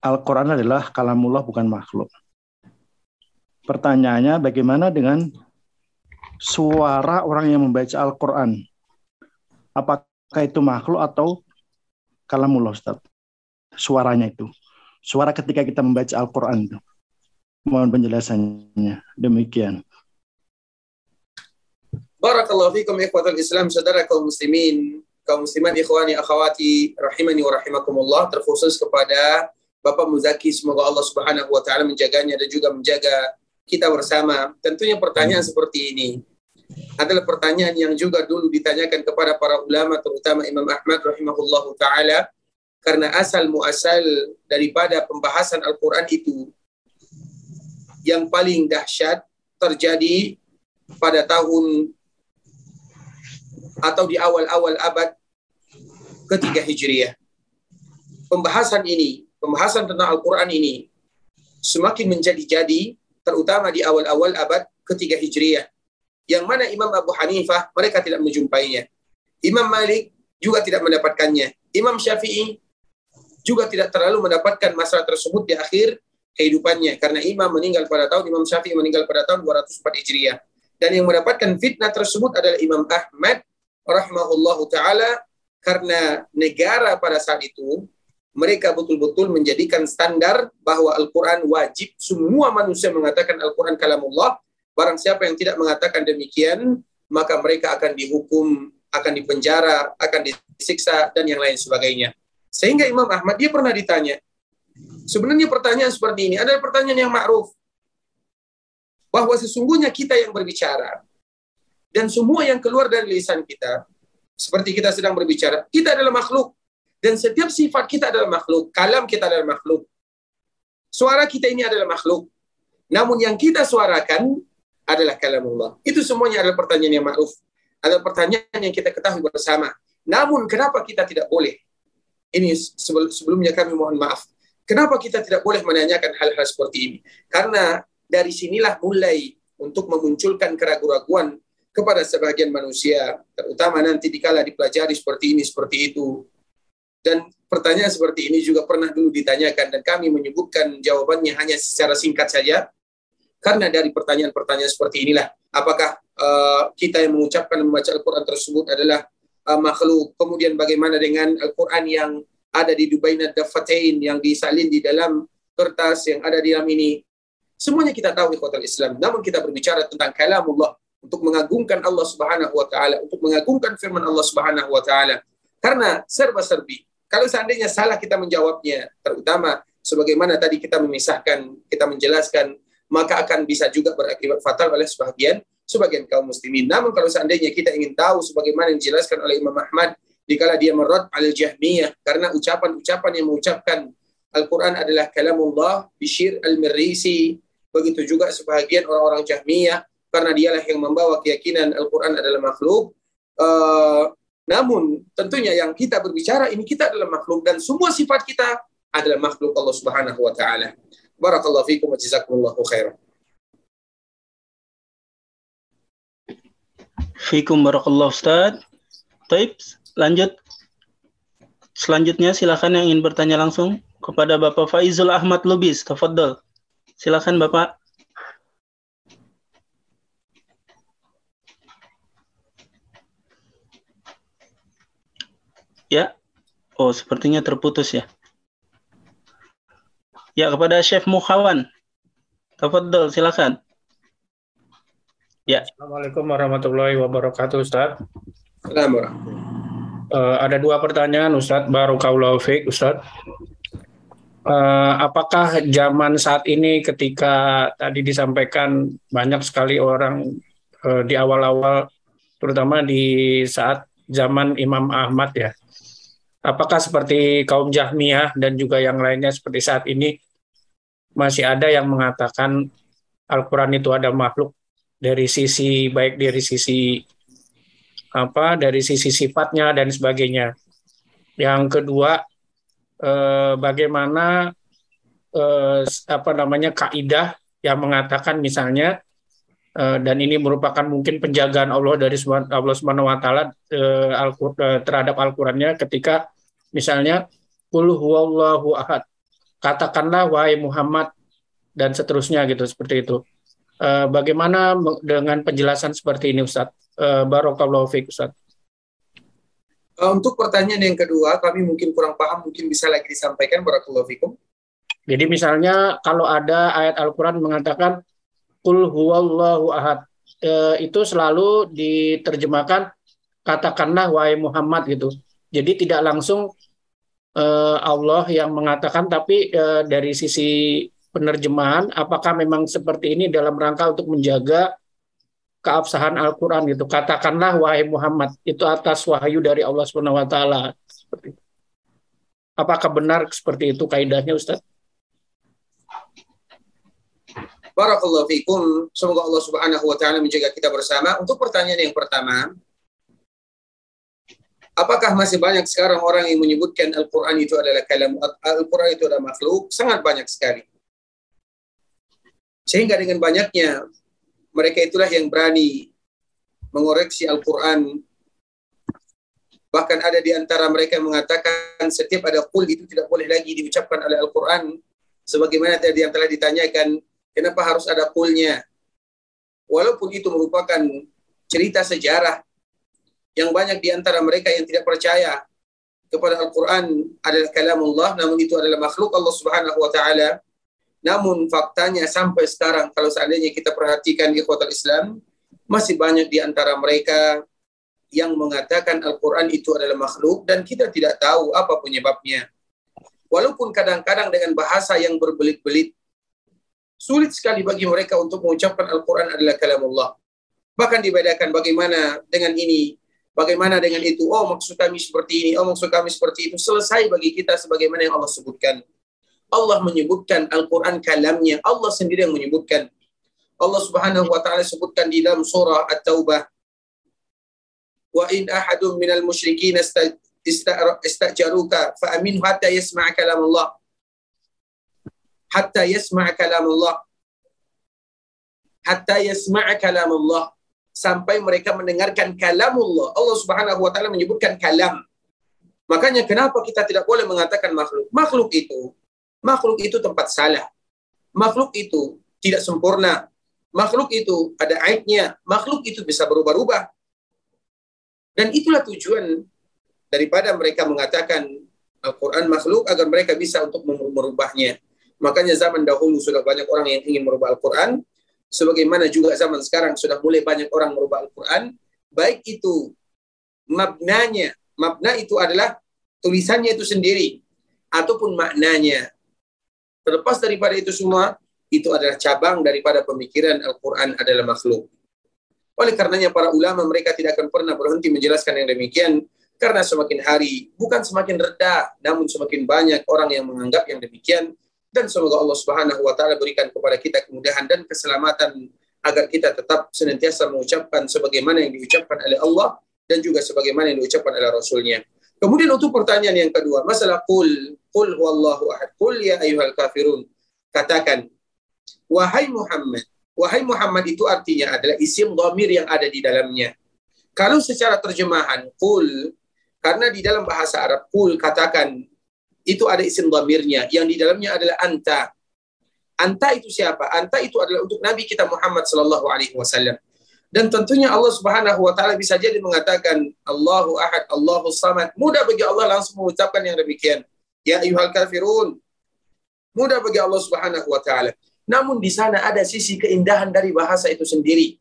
Al-Quran adalah kalamullah bukan makhluk. Pertanyaannya bagaimana dengan suara orang yang membaca Al-Quran? Apakah itu makhluk atau kalamullah Ustaz? Suaranya itu. Suara ketika kita membaca Al-Quran itu. Mohon penjelasannya. Demikian. Barakallahu fikum ikhwatul Islam saudara kaum muslimin kaum muslimat ikhwani akhwati rahimani wa rahimakumullah terkhusus kepada Bapak Muzaki semoga Allah Subhanahu wa taala menjaganya dan juga menjaga kita bersama. Tentunya pertanyaan seperti ini adalah pertanyaan yang juga dulu ditanyakan kepada para ulama terutama Imam Ahmad rahimahullah taala karena asal muasal daripada pembahasan Al-Qur'an itu yang paling dahsyat terjadi pada tahun atau di awal-awal abad ketiga Hijriah. Pembahasan ini, pembahasan tentang Al-Quran ini semakin menjadi-jadi terutama di awal-awal abad ketiga Hijriah. Yang mana Imam Abu Hanifah mereka tidak menjumpainya. Imam Malik juga tidak mendapatkannya. Imam Syafi'i juga tidak terlalu mendapatkan masalah tersebut di akhir kehidupannya karena Imam meninggal pada tahun Imam Syafi'i meninggal pada tahun 204 Hijriah. Dan yang mendapatkan fitnah tersebut adalah Imam Ahmad rahimahullahu taala karena negara pada saat itu mereka betul-betul menjadikan standar bahwa Al-Quran wajib semua manusia mengatakan Al-Quran kalamullah. Barang siapa yang tidak mengatakan demikian, maka mereka akan dihukum, akan dipenjara, akan disiksa, dan yang lain sebagainya. Sehingga Imam Ahmad, dia pernah ditanya, sebenarnya pertanyaan seperti ini adalah pertanyaan yang ma'ruf. Bahwa sesungguhnya kita yang berbicara, dan semua yang keluar dari lisan kita, seperti kita sedang berbicara, kita adalah makhluk. Dan setiap sifat kita adalah makhluk. Kalam kita adalah makhluk. Suara kita ini adalah makhluk. Namun yang kita suarakan adalah kalam Allah. Itu semuanya adalah pertanyaan yang ma'ruf. Adalah pertanyaan yang kita ketahui bersama. Namun kenapa kita tidak boleh? Ini sebelumnya kami mohon maaf. Kenapa kita tidak boleh menanyakan hal-hal seperti ini? Karena dari sinilah mulai untuk memunculkan keraguan-keraguan kepada sebagian manusia, terutama nanti dikala dipelajari seperti ini, seperti itu. Dan pertanyaan seperti ini juga pernah dulu ditanyakan dan kami menyebutkan jawabannya hanya secara singkat saja. Karena dari pertanyaan-pertanyaan seperti inilah, apakah uh, kita yang mengucapkan membaca Al-Quran tersebut adalah uh, makhluk, kemudian bagaimana dengan Al-Quran yang ada di Dubaina Dafatain, yang disalin di dalam kertas yang ada di dalam ini. Semuanya kita tahu ikhwatal Islam. Namun kita berbicara tentang kalamullah, untuk mengagungkan Allah Subhanahu wa taala, untuk mengagungkan firman Allah Subhanahu wa taala. Karena serba-serbi. Kalau seandainya salah kita menjawabnya, terutama sebagaimana tadi kita memisahkan, kita menjelaskan, maka akan bisa juga berakibat fatal oleh sebagian sebagian kaum muslimin. Namun kalau seandainya kita ingin tahu sebagaimana yang dijelaskan oleh Imam Ahmad dikala dia merad al-jahmiyah karena ucapan-ucapan yang mengucapkan Al-Quran adalah kalamullah bishir al-mirrisi begitu juga sebagian orang-orang jahmiyah karena dialah yang membawa keyakinan Al-Quran adalah makhluk. Uh, namun tentunya yang kita berbicara ini kita adalah makhluk dan semua sifat kita adalah makhluk Allah Subhanahu wa taala. Barakallahu fikum wa jazakumullahu khairan. Fikum barakallahu Ustaz. Taib, lanjut. Selanjutnya silakan yang ingin bertanya langsung kepada Bapak Faizul Ahmad Lubis. Tafadhol. Silakan Bapak. Ya. Oh, sepertinya terputus ya. Ya, kepada Chef Muhawan. Tafadhol, silakan. Ya. Assalamualaikum warahmatullahi wabarakatuh, Ustaz. Assalamualaikum. Uh, ada dua pertanyaan, Ustaz. Baru kaulau fik, Ustaz. Uh, apakah zaman saat ini ketika tadi disampaikan banyak sekali orang uh, di awal-awal, terutama di saat zaman Imam Ahmad ya, apakah seperti kaum Jahmiyah dan juga yang lainnya seperti saat ini masih ada yang mengatakan Al-Quran itu ada makhluk dari sisi baik dari sisi apa dari sisi sifatnya dan sebagainya. Yang kedua eh, bagaimana eh, apa namanya kaidah yang mengatakan misalnya dan ini merupakan mungkin penjagaan Allah dari Allah Subhanahu wa taala eh, eh, terhadap Al-Qur'annya ketika misalnya qul huwallahu ahad. Katakanlah wahai Muhammad dan seterusnya gitu seperti itu. Bagaimana dengan penjelasan seperti ini Ustaz? Barokallahu fiik Ustaz. Untuk pertanyaan yang kedua, kami mungkin kurang paham, mungkin bisa lagi disampaikan Barakallahu fikum. Jadi misalnya kalau ada ayat Al-Quran mengatakan Qul huwallahu ahad, uh, itu selalu diterjemahkan katakanlah wahai Muhammad gitu. Jadi tidak langsung uh, Allah yang mengatakan, tapi uh, dari sisi penerjemahan apakah memang seperti ini dalam rangka untuk menjaga keabsahan Al-Qur'an gitu. Katakanlah wahai Muhammad, itu atas wahyu dari Allah Subhanahu wa taala. Apakah benar seperti itu kaidahnya Ustaz? Barakallahu fikum. Semoga Allah Subhanahu wa taala menjaga kita bersama. Untuk pertanyaan yang pertama, apakah masih banyak sekarang orang yang menyebutkan Al-Qur'an itu adalah kalam Al-Qur'an itu adalah makhluk? Sangat banyak sekali. Sehingga dengan banyaknya mereka itulah yang berani mengoreksi Al-Quran. Bahkan ada di antara mereka yang mengatakan setiap ada kul itu tidak boleh lagi diucapkan oleh Al-Quran. Sebagaimana tadi yang telah ditanyakan, kenapa harus ada kulnya? Walaupun itu merupakan cerita sejarah yang banyak di antara mereka yang tidak percaya kepada Al-Quran adalah kalamullah, namun itu adalah makhluk Allah Subhanahu wa taala namun faktanya sampai sekarang kalau seandainya kita perhatikan ikhwatal Islam, masih banyak di antara mereka yang mengatakan Al-Quran itu adalah makhluk dan kita tidak tahu apa penyebabnya. Walaupun kadang-kadang dengan bahasa yang berbelit-belit, sulit sekali bagi mereka untuk mengucapkan Al-Quran adalah kalam Allah. Bahkan dibedakan bagaimana dengan ini, bagaimana dengan itu. Oh maksud kami seperti ini, oh maksud kami seperti itu. Selesai bagi kita sebagaimana yang Allah sebutkan. Allah menyebutkan Al-Quran kalamnya. Allah sendiri yang menyebutkan. Allah subhanahu wa ta'ala sebutkan di dalam surah At-Taubah. Wa in ahadun minal musyrikin istajaruka fa'amin hatta yasma' kalam Allah. Hatta yasma' kalam Allah. Hatta yasma' kalam Allah. Sampai mereka mendengarkan kalam Allah. Allah subhanahu wa ta'ala menyebutkan kalam. Makanya kenapa kita tidak boleh mengatakan makhluk? Makhluk itu Makhluk itu tempat salah. Makhluk itu tidak sempurna. Makhluk itu ada aibnya. Makhluk itu bisa berubah-ubah. Dan itulah tujuan daripada mereka mengatakan Al-Quran makhluk agar mereka bisa untuk merubahnya. Makanya zaman dahulu sudah banyak orang yang ingin merubah Al-Quran. Sebagaimana juga zaman sekarang sudah mulai banyak orang merubah Al-Quran. Baik itu maknanya. Makna itu adalah tulisannya itu sendiri. Ataupun maknanya. Terlepas daripada itu semua, itu adalah cabang daripada pemikiran Al-Quran adalah makhluk. Oleh karenanya para ulama mereka tidak akan pernah berhenti menjelaskan yang demikian karena semakin hari bukan semakin rendah namun semakin banyak orang yang menganggap yang demikian dan semoga Allah Subhanahu wa taala berikan kepada kita kemudahan dan keselamatan agar kita tetap senantiasa mengucapkan sebagaimana yang diucapkan oleh Allah dan juga sebagaimana yang diucapkan oleh Rasulnya. Kemudian untuk pertanyaan yang kedua, masalah kul, kul huwallahu ahad, kul ya ayuhal kafirun. Katakan, wahai Muhammad. Wahai Muhammad itu artinya adalah isim dhamir yang ada di dalamnya. Kalau secara terjemahan, kul, karena di dalam bahasa Arab, kul katakan, itu ada isim dhamirnya, yang di dalamnya adalah anta. Anta itu siapa? Anta itu adalah untuk Nabi kita Muhammad sallallahu alaihi wasallam. Dan tentunya Allah Subhanahu wa taala bisa jadi mengatakan Allahu Ahad, Allahu Samad. Mudah bagi Allah langsung mengucapkan yang demikian. Ya ayyuhal kafirun. Mudah bagi Allah Subhanahu wa taala. Namun di sana ada sisi keindahan dari bahasa itu sendiri.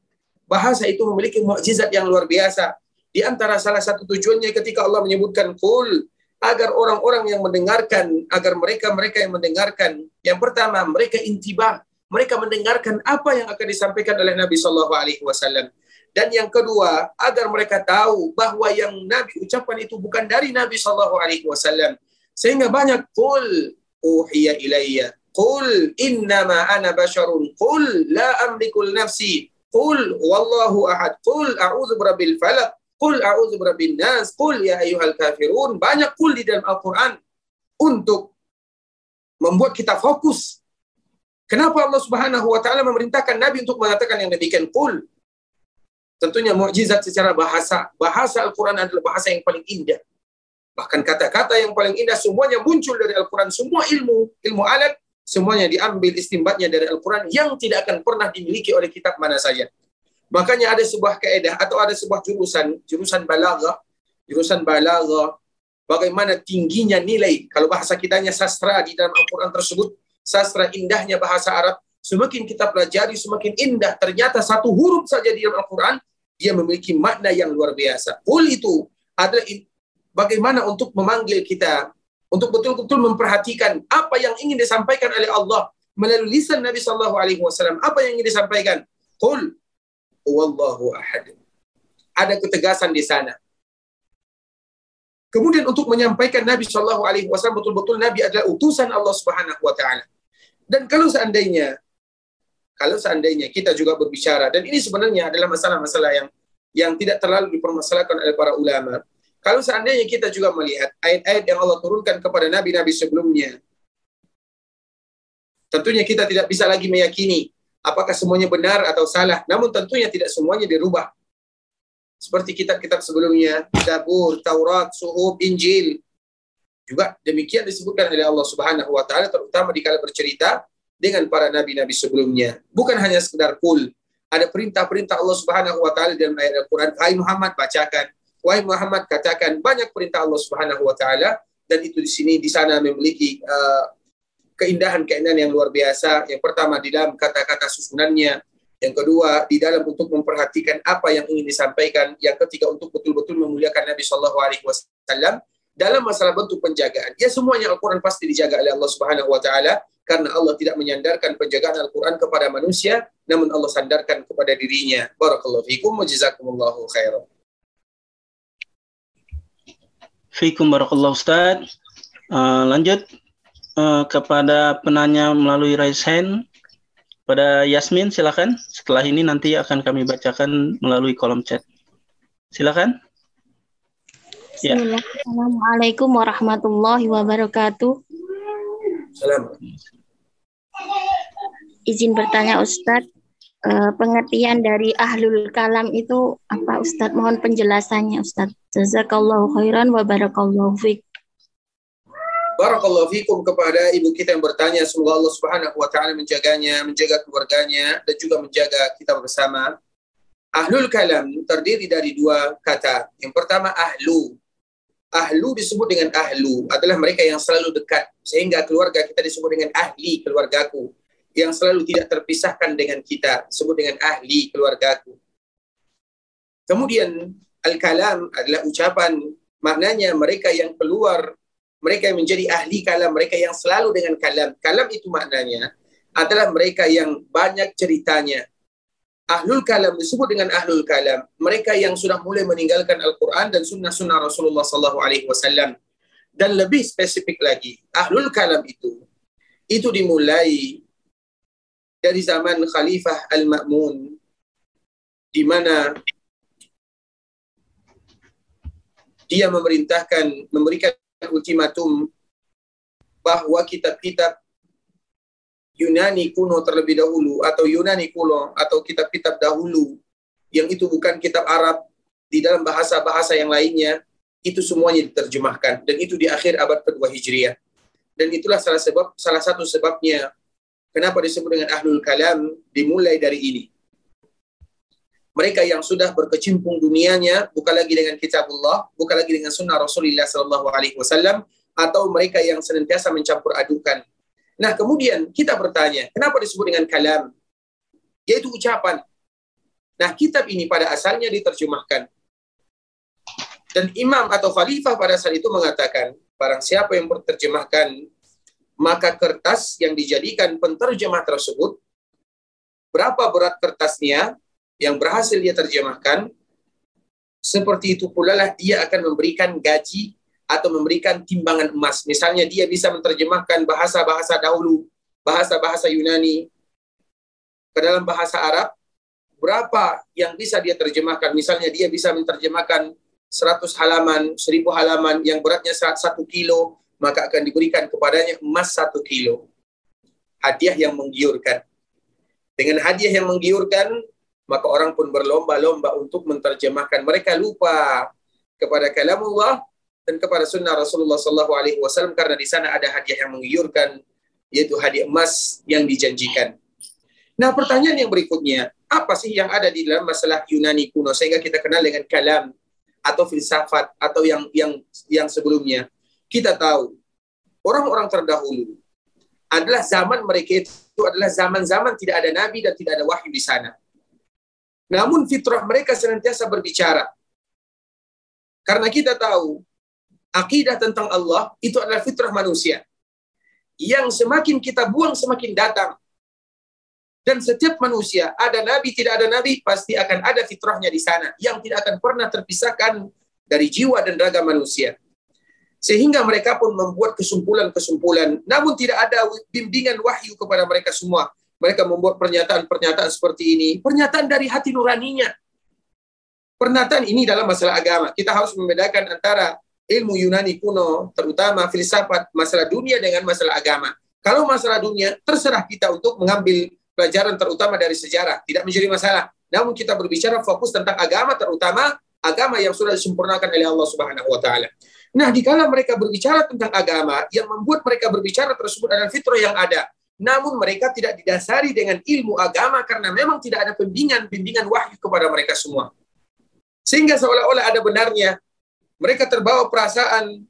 Bahasa itu memiliki mukjizat yang luar biasa. Di antara salah satu tujuannya ketika Allah menyebutkan kul agar orang-orang yang mendengarkan, agar mereka-mereka yang mendengarkan, yang pertama mereka intibah, mereka mendengarkan apa yang akan disampaikan oleh Nabi Shallallahu Alaihi Wasallam. Dan yang kedua, agar mereka tahu bahwa yang Nabi ucapkan itu bukan dari Nabi Shallallahu Alaihi Wasallam. Sehingga banyak kul uhiya ilayya Qul innama ana basharun. Qul la amlikul nafsi. Qul wallahu ahad. Qul a'udzu birabbil falaq. Qul a'udzu birabbin nas. Qul ya ayyuhal kafirun. Banyak qul di dalam Al-Qur'an untuk membuat kita fokus. Kenapa Allah Subhanahu wa taala memerintahkan Nabi untuk mengatakan yang demikian qul? Tentunya mukjizat secara bahasa. Bahasa Al-Qur'an adalah bahasa yang paling indah. Bahkan kata-kata yang paling indah semuanya muncul dari Al-Quran. Semua ilmu, ilmu alat, semuanya diambil istimbatnya dari Al-Quran yang tidak akan pernah dimiliki oleh kitab mana saja. Makanya ada sebuah keedah atau ada sebuah jurusan, jurusan balaghah, jurusan balaghah, bagaimana tingginya nilai, kalau bahasa kitanya sastra di dalam Al-Quran tersebut, sastra indahnya bahasa Arab, semakin kita pelajari, semakin indah. Ternyata satu huruf saja di dalam Al-Quran, dia memiliki makna yang luar biasa. Kul itu adalah bagaimana untuk memanggil kita untuk betul-betul memperhatikan apa yang ingin disampaikan oleh Allah melalui lisan Nabi Shallallahu Alaihi Wasallam. Apa yang ingin disampaikan? Qul wallahu ahad. Ada ketegasan di sana. Kemudian untuk menyampaikan Nabi Shallallahu Alaihi Wasallam betul-betul Nabi adalah utusan Allah Subhanahu Wa Taala. Dan kalau seandainya kalau seandainya kita juga berbicara dan ini sebenarnya adalah masalah-masalah yang yang tidak terlalu dipermasalahkan oleh para ulama. Kalau seandainya kita juga melihat ayat-ayat yang Allah turunkan kepada nabi-nabi sebelumnya, tentunya kita tidak bisa lagi meyakini apakah semuanya benar atau salah. Namun tentunya tidak semuanya dirubah. Seperti kitab-kitab sebelumnya, Zabur, Taurat, Suhub, Injil. Juga demikian disebutkan oleh Allah Subhanahu wa taala terutama di kala bercerita dengan para nabi-nabi sebelumnya. Bukan hanya sekedar kul, ada perintah-perintah Allah Subhanahu wa taala dalam ayat Al-Qur'an, "Hai Muhammad, bacakan." "Wahai Muhammad, katakan banyak perintah Allah Subhanahu wa taala dan itu di sini di sana memiliki uh, keindahan-keindahan yang luar biasa. Yang pertama di dalam kata-kata susunannya, yang kedua di dalam untuk memperhatikan apa yang ingin disampaikan, yang ketiga untuk betul-betul memuliakan Nabi Shallallahu alaihi wasallam dalam masalah bentuk penjagaan. Ya semuanya Al-Qur'an pasti dijaga oleh Allah Subhanahu wa taala karena Allah tidak menyandarkan penjagaan Al-Quran kepada manusia, namun Allah sandarkan kepada dirinya. Barakallahu fikum wa jazakumullahu khairan. Fikum barakallahu Ustaz. Uh, lanjut uh, kepada penanya melalui raise hand. Pada Yasmin silakan. Setelah ini nanti akan kami bacakan melalui kolom chat. Silakan. Ya. Assalamualaikum warahmatullahi wabarakatuh. Salam izin bertanya Ustadz, uh, pengertian dari ahlul kalam itu apa Ustadz? Mohon penjelasannya Ustadz. Jazakallahu khairan wa barakallahu fiqh. Barakallahu fikum kepada ibu kita yang bertanya. Semoga Allah Subhanahu wa taala menjaganya, menjaga keluarganya dan juga menjaga kita bersama. Ahlul kalam terdiri dari dua kata. Yang pertama ahlu. Ahlu disebut dengan ahlu adalah mereka yang selalu dekat sehingga keluarga kita disebut dengan ahli keluargaku yang selalu tidak terpisahkan dengan kita, sebut dengan ahli keluargaku. Kemudian al-kalam adalah ucapan maknanya mereka yang keluar, mereka yang menjadi ahli kalam, mereka yang selalu dengan kalam. Kalam itu maknanya adalah mereka yang banyak ceritanya. Ahlul kalam disebut dengan ahlul kalam, mereka yang sudah mulai meninggalkan Al-Quran dan sunnah-sunnah Rasulullah Sallallahu Alaihi Wasallam. Dan lebih spesifik lagi, ahlul kalam itu itu dimulai dari zaman Khalifah Al-Ma'mun di mana dia memerintahkan memberikan ultimatum bahwa kitab-kitab Yunani kuno terlebih dahulu atau Yunani kuno atau kitab-kitab dahulu yang itu bukan kitab Arab di dalam bahasa-bahasa yang lainnya itu semuanya diterjemahkan dan itu di akhir abad kedua Hijriah dan itulah salah sebab salah satu sebabnya Kenapa disebut dengan ahlul kalam? Dimulai dari ini. Mereka yang sudah berkecimpung dunianya bukan lagi dengan kitabullah, bukan lagi dengan sunnah Rasulullah Sallallahu Alaihi Wasallam, atau mereka yang senantiasa mencampur adukan. Nah, kemudian kita bertanya, kenapa disebut dengan kalam? Yaitu ucapan. Nah, kitab ini pada asalnya diterjemahkan. Dan imam atau khalifah pada saat itu mengatakan, barang siapa yang berterjemahkan maka kertas yang dijadikan penterjemah tersebut, berapa berat kertasnya, yang berhasil dia terjemahkan, seperti itu pula lah dia akan memberikan gaji atau memberikan timbangan emas. Misalnya dia bisa menerjemahkan bahasa-bahasa dahulu, bahasa-bahasa Yunani ke dalam bahasa Arab, berapa yang bisa dia terjemahkan? Misalnya dia bisa menerjemahkan 100 halaman, 1000 halaman yang beratnya 1 kilo, maka akan diberikan kepadanya emas 1 kilo. Hadiah yang menggiurkan. Dengan hadiah yang menggiurkan, maka orang pun berlomba-lomba untuk menerjemahkan. Mereka lupa kepada kalamullah dan kepada sunnah Rasulullah Sallallahu Alaihi Wasallam karena di sana ada hadiah yang menggiurkan yaitu hadiah emas yang dijanjikan. Nah pertanyaan yang berikutnya, apa sih yang ada di dalam masalah Yunani kuno sehingga kita kenal dengan kalam atau filsafat atau yang yang yang sebelumnya? Kita tahu orang-orang terdahulu adalah zaman mereka itu adalah zaman-zaman tidak ada nabi dan tidak ada wahyu di sana. Namun fitrah mereka senantiasa berbicara. Karena kita tahu akidah tentang Allah itu adalah fitrah manusia. Yang semakin kita buang semakin datang. Dan setiap manusia, ada nabi, tidak ada nabi, pasti akan ada fitrahnya di sana. Yang tidak akan pernah terpisahkan dari jiwa dan raga manusia. Sehingga mereka pun membuat kesimpulan-kesimpulan. Namun tidak ada bimbingan wahyu kepada mereka semua mereka membuat pernyataan-pernyataan seperti ini. Pernyataan dari hati nuraninya. Pernyataan ini dalam masalah agama. Kita harus membedakan antara ilmu Yunani kuno, terutama filsafat, masalah dunia dengan masalah agama. Kalau masalah dunia, terserah kita untuk mengambil pelajaran terutama dari sejarah. Tidak menjadi masalah. Namun kita berbicara fokus tentang agama, terutama agama yang sudah disempurnakan oleh Allah Subhanahu wa taala. Nah, dikala mereka berbicara tentang agama, yang membuat mereka berbicara tersebut adalah fitrah yang ada namun mereka tidak didasari dengan ilmu agama karena memang tidak ada pembimbingan-pembimbingan wahyu kepada mereka semua. Sehingga seolah-olah ada benarnya mereka terbawa perasaan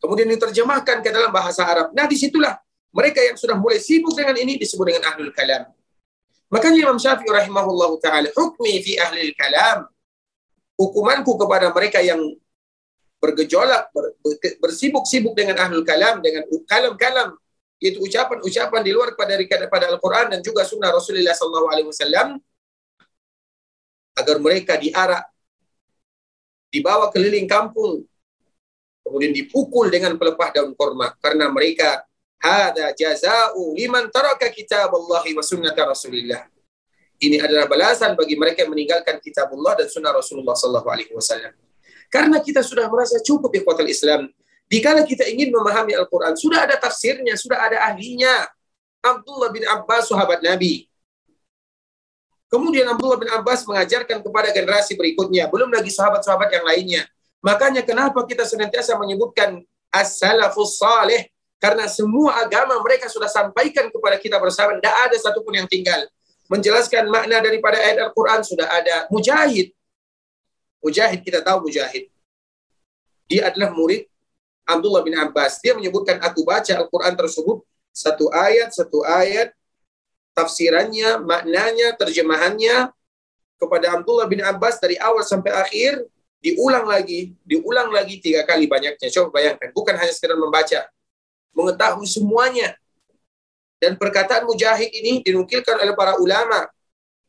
kemudian diterjemahkan ke dalam bahasa Arab. Nah, di situlah mereka yang sudah mulai sibuk dengan ini disebut dengan ahlul kalam. Makanya Imam Syafi'i rahimahullah taala hukmi fi ahlul kalam hukumanku kepada mereka yang bergejolak bersibuk-sibuk dengan ahlul kalam dengan kalam-kalam yaitu ucapan-ucapan di luar pada pada Al-Quran dan juga sunnah Rasulullah SAW agar mereka diarak, dibawa keliling kampung, kemudian dipukul dengan pelepah daun korma karena mereka hada jazau liman taraka kitab Allah wa sunnata Rasulillah. Ini adalah balasan bagi mereka yang meninggalkan kitab Allah dan sunnah Rasulullah sallallahu alaihi wasallam. Karena kita sudah merasa cukup di kota Islam Dikala kita ingin memahami Al-Quran, sudah ada tafsirnya, sudah ada ahlinya. Abdullah bin Abbas, sahabat Nabi. Kemudian Abdullah bin Abbas mengajarkan kepada generasi berikutnya, belum lagi sahabat-sahabat yang lainnya. Makanya kenapa kita senantiasa menyebutkan as-salafus salih, karena semua agama mereka sudah sampaikan kepada kita bersama, tidak ada satupun yang tinggal. Menjelaskan makna daripada ayat Al-Quran sudah ada. Mujahid. Mujahid, kita tahu Mujahid. Dia adalah murid Abdullah bin Abbas. Dia menyebutkan aku baca Al-Quran tersebut satu ayat, satu ayat, tafsirannya, maknanya, terjemahannya kepada Abdullah bin Abbas dari awal sampai akhir diulang lagi, diulang lagi tiga kali banyaknya. Coba bayangkan, bukan hanya sekedar membaca, mengetahui semuanya. Dan perkataan Mujahid ini dinukilkan oleh para ulama.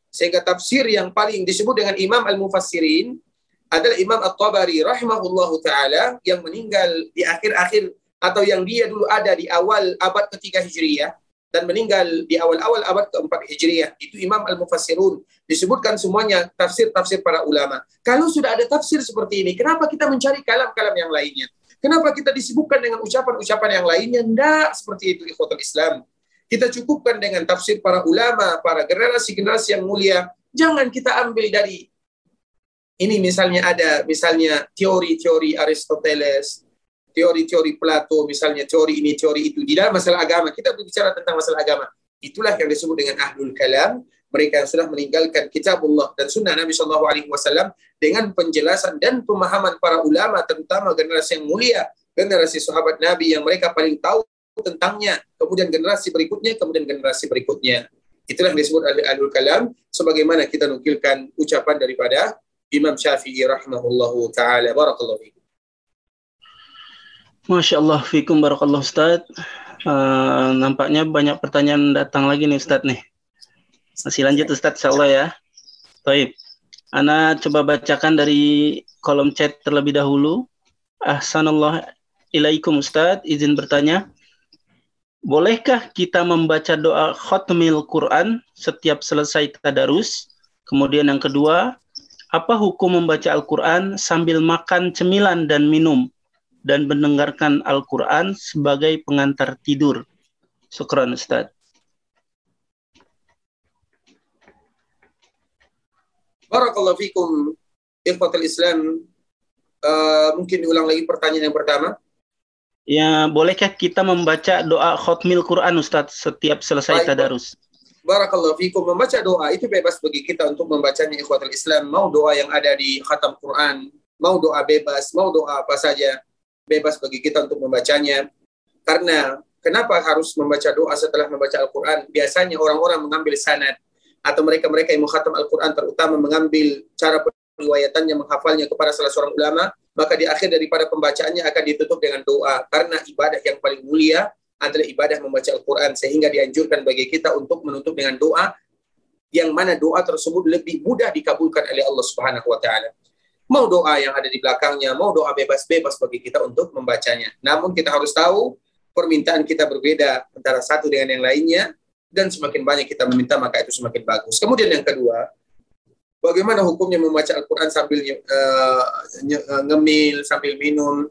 Sehingga tafsir yang paling disebut dengan Imam Al-Mufassirin adalah Imam At-Tabari rahimahullahu taala yang meninggal di akhir-akhir atau yang dia dulu ada di awal abad ketiga Hijriyah dan meninggal di awal-awal abad keempat Hijriyah. Itu Imam Al-Mufassirun. Disebutkan semuanya tafsir-tafsir para ulama. Kalau sudah ada tafsir seperti ini, kenapa kita mencari kalam-kalam yang lainnya? Kenapa kita disibukkan dengan ucapan-ucapan yang lainnya? Tidak seperti itu ikhwatul Islam. Kita cukupkan dengan tafsir para ulama, para generasi-generasi yang mulia. Jangan kita ambil dari ini misalnya ada misalnya teori-teori Aristoteles, teori-teori Plato, misalnya teori ini, teori itu. Di dalam masalah agama, kita berbicara tentang masalah agama. Itulah yang disebut dengan ahlul kalam, mereka yang sudah meninggalkan kitabullah dan sunnah Nabi Wasallam dengan penjelasan dan pemahaman para ulama, terutama generasi yang mulia, generasi sahabat Nabi yang mereka paling tahu tentangnya. Kemudian generasi berikutnya, kemudian generasi berikutnya. Itulah yang disebut ahlul kalam, sebagaimana kita nukilkan ucapan daripada Imam Syafi'i rahimahullahu taala. Barakallahu fikum. Masya Allah, fikum barakallahu Ustaz. Uh, nampaknya banyak pertanyaan datang lagi nih Ustaz nih. Masih lanjut Ustaz, insya Allah ya. Baik. Ana coba bacakan dari kolom chat terlebih dahulu. Ahsanallah ilaikum Ustaz, izin bertanya. Bolehkah kita membaca doa khotmil Quran setiap selesai tadarus? Kemudian yang kedua, apa hukum membaca Al-Quran sambil makan cemilan dan minum dan mendengarkan Al-Quran sebagai pengantar tidur? Syukran Ustaz. Barakallahu fikum ikhwatul Islam. Uh, mungkin diulang lagi pertanyaan yang pertama. Ya, bolehkah kita membaca doa khotmil Quran Ustaz setiap selesai Baik, tadarus? Barakallahu fikum. Membaca doa itu bebas bagi kita untuk membacanya ikhwatul Islam. Mau doa yang ada di khatam Quran, mau doa bebas, mau doa apa saja, bebas bagi kita untuk membacanya. Karena kenapa harus membaca doa setelah membaca Al-Quran? Biasanya orang-orang mengambil sanad atau mereka-mereka yang menghatam Al-Quran terutama mengambil cara periwayatannya, menghafalnya kepada salah seorang ulama, maka di akhir daripada pembacaannya akan ditutup dengan doa. Karena ibadah yang paling mulia adalah ibadah membaca Al-Quran, sehingga dianjurkan bagi kita untuk menutup dengan doa, yang mana doa tersebut lebih mudah dikabulkan oleh Allah Subhanahu wa Ta'ala. Mau doa yang ada di belakangnya, mau doa bebas-bebas bagi kita untuk membacanya. Namun kita harus tahu permintaan kita berbeda antara satu dengan yang lainnya, dan semakin banyak kita meminta maka itu semakin bagus. Kemudian yang kedua, bagaimana hukumnya membaca Al-Quran sambil uh, ngemil, sambil minum.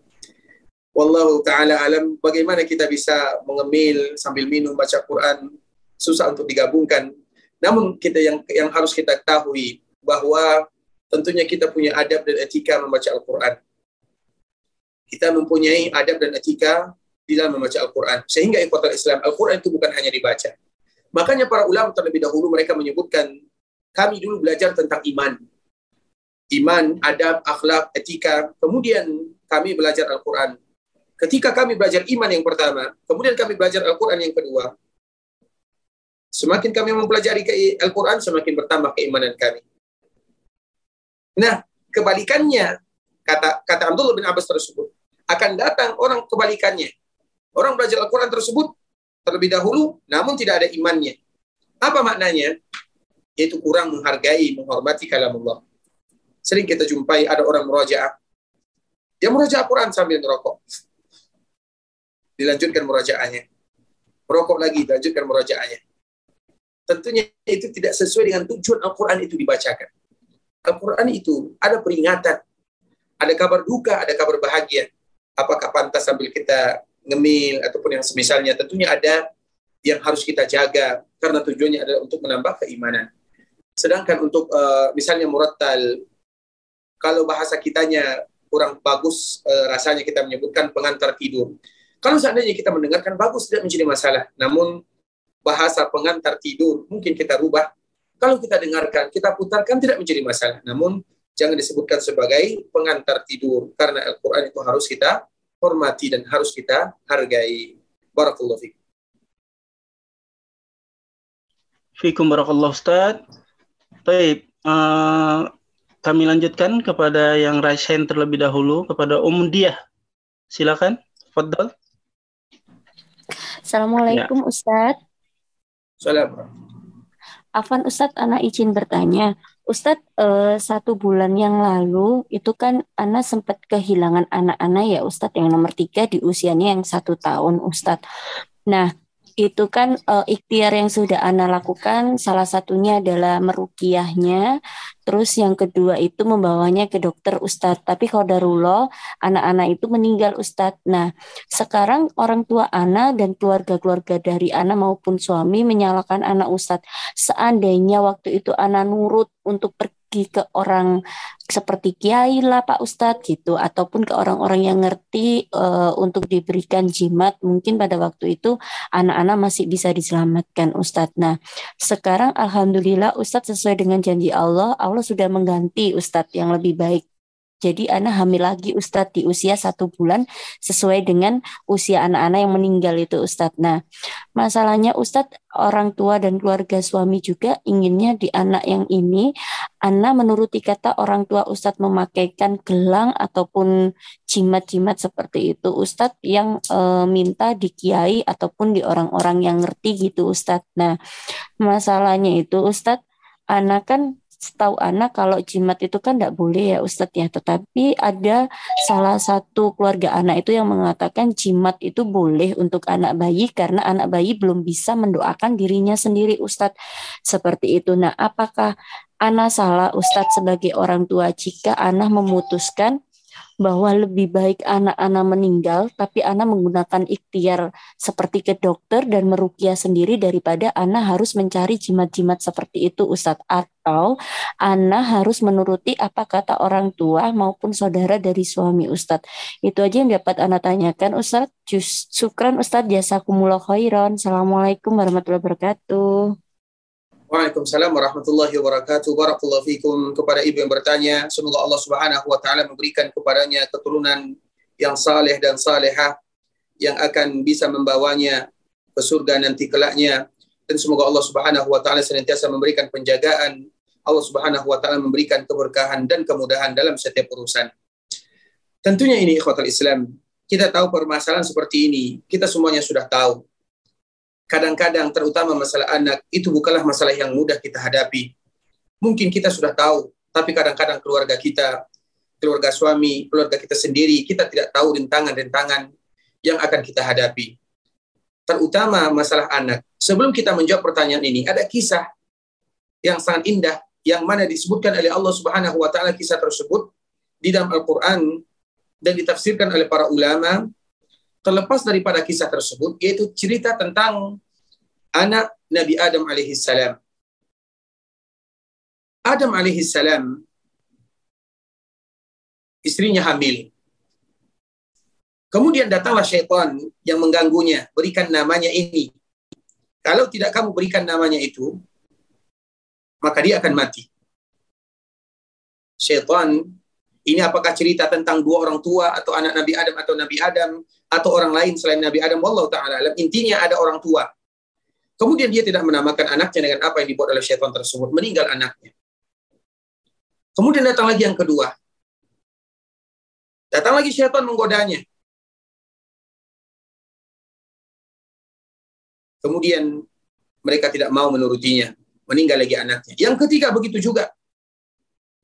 Wallahu ta'ala alam, bagaimana kita bisa mengemil sambil minum baca Quran, susah untuk digabungkan. Namun kita yang yang harus kita ketahui bahwa tentunya kita punya adab dan etika membaca Al-Quran. Kita mempunyai adab dan etika di dalam membaca Al-Quran. Sehingga ikhwatal Islam, Al-Quran itu bukan hanya dibaca Makanya para ulama terlebih dahulu mereka menyebutkan kami dulu belajar tentang iman. Iman, adab, akhlak, etika. Kemudian kami belajar Al-Quran. Ketika kami belajar iman yang pertama, kemudian kami belajar Al-Quran yang kedua. Semakin kami mempelajari Al-Quran, semakin bertambah keimanan kami. Nah, kebalikannya, kata kata Abdullah bin Abbas tersebut, akan datang orang kebalikannya. Orang belajar Al-Quran tersebut, terlebih dahulu, namun tidak ada imannya. Apa maknanya? Yaitu kurang menghargai, menghormati kalam Allah. Sering kita jumpai ada orang merajaah. Dia merajaah Quran sambil merokok. Dilanjutkan merajaahnya. Merokok lagi, dilanjutkan merajaahnya. Tentunya itu tidak sesuai dengan tujuan Al-Quran itu dibacakan. Al-Quran itu ada peringatan, ada kabar duka, ada kabar bahagia. Apakah pantas sambil kita ngemil ataupun yang semisalnya tentunya ada yang harus kita jaga karena tujuannya adalah untuk menambah keimanan. Sedangkan untuk uh, misalnya murattal kalau bahasa kitanya kurang bagus uh, rasanya kita menyebutkan pengantar tidur. Kalau seandainya kita mendengarkan bagus tidak menjadi masalah. Namun bahasa pengantar tidur mungkin kita rubah. Kalau kita dengarkan, kita putarkan tidak menjadi masalah. Namun jangan disebutkan sebagai pengantar tidur karena Al-Qur'an itu harus kita hormati dan harus kita hargai. Barakallahu fikum. Fikum barakallahu Ustaz. Baik, uh, kami lanjutkan kepada yang raise hand terlebih dahulu kepada Um Diah. Silakan, Fadal. Assalamualaikum ya. Ustaz. Assalamualaikum. Afan Ustadz, anak izin bertanya. Ustadz, eh, satu bulan yang lalu itu kan anak sempat kehilangan anak-anak ya Ustadz yang nomor tiga di usianya yang satu tahun Ustadz. Nah, itu kan uh, ikhtiar yang sudah Ana lakukan. Salah satunya adalah merukiahnya. Terus yang kedua itu membawanya ke dokter Ustadz. Tapi kalau anak-anak itu meninggal Ustadz. Nah sekarang orang tua Ana dan keluarga-keluarga dari Ana maupun suami menyalahkan anak Ustadz. Seandainya waktu itu Ana nurut untuk pergi pergi ke orang seperti kiai lah Pak Ustadz gitu ataupun ke orang-orang yang ngerti uh, untuk diberikan jimat mungkin pada waktu itu anak-anak masih bisa diselamatkan Ustadz. Nah sekarang Alhamdulillah Ustadz sesuai dengan janji Allah Allah sudah mengganti Ustadz yang lebih baik jadi anak hamil lagi Ustadz di usia satu bulan sesuai dengan usia anak-anak yang meninggal itu Ustadz. Nah masalahnya Ustadz orang tua dan keluarga suami juga inginnya di anak yang ini anak menuruti kata orang tua Ustadz memakaikan gelang ataupun jimat-jimat seperti itu Ustadz yang e, minta di kiai ataupun di orang-orang yang ngerti gitu Ustadz. Nah masalahnya itu Ustadz anak kan setahu anak kalau jimat itu kan tidak boleh ya Ustadz ya. Tetapi ada salah satu keluarga anak itu yang mengatakan jimat itu boleh untuk anak bayi karena anak bayi belum bisa mendoakan dirinya sendiri Ustadz. Seperti itu. Nah apakah anak salah Ustadz sebagai orang tua jika anak memutuskan bahwa lebih baik anak-anak meninggal tapi anak menggunakan ikhtiar seperti ke dokter dan merukia sendiri daripada anak harus mencari jimat-jimat seperti itu Ustadz. Atau anak harus menuruti apa kata orang tua maupun saudara dari suami Ustadz. Itu aja yang dapat anak tanyakan Ustadz. Syukran Ustadz. Jazakumullah khairan. Assalamualaikum warahmatullahi wabarakatuh Waalaikumsalam warahmatullahi wabarakatuh. Barakallahu fikum kepada ibu yang bertanya. Semoga Allah Subhanahu wa taala memberikan kepadanya keturunan yang saleh dan salehah yang akan bisa membawanya ke surga nanti kelaknya dan semoga Allah Subhanahu wa taala senantiasa memberikan penjagaan. Allah Subhanahu wa taala memberikan keberkahan dan kemudahan dalam setiap urusan. Tentunya ini ikhwatul Islam. Kita tahu permasalahan seperti ini, kita semuanya sudah tahu kadang-kadang terutama masalah anak itu bukanlah masalah yang mudah kita hadapi. Mungkin kita sudah tahu, tapi kadang-kadang keluarga kita, keluarga suami, keluarga kita sendiri, kita tidak tahu rintangan-rintangan yang akan kita hadapi. Terutama masalah anak. Sebelum kita menjawab pertanyaan ini, ada kisah yang sangat indah yang mana disebutkan oleh Allah Subhanahu wa taala kisah tersebut di dalam Al-Qur'an dan ditafsirkan oleh para ulama terlepas daripada kisah tersebut yaitu cerita tentang anak Nabi Adam alaihissalam. Adam alaihissalam istrinya hamil. Kemudian datanglah syaitan yang mengganggunya, berikan namanya ini. Kalau tidak kamu berikan namanya itu, maka dia akan mati. Syaitan ini apakah cerita tentang dua orang tua atau anak Nabi Adam atau Nabi Adam atau orang lain selain Nabi Adam? Wallahu taala alam. Intinya ada orang tua. Kemudian dia tidak menamakan anaknya dengan apa yang dibuat oleh syaitan tersebut, meninggal anaknya. Kemudian datang lagi yang kedua. Datang lagi syaitan menggodanya. Kemudian mereka tidak mau menurutinya, meninggal lagi anaknya. Yang ketiga begitu juga.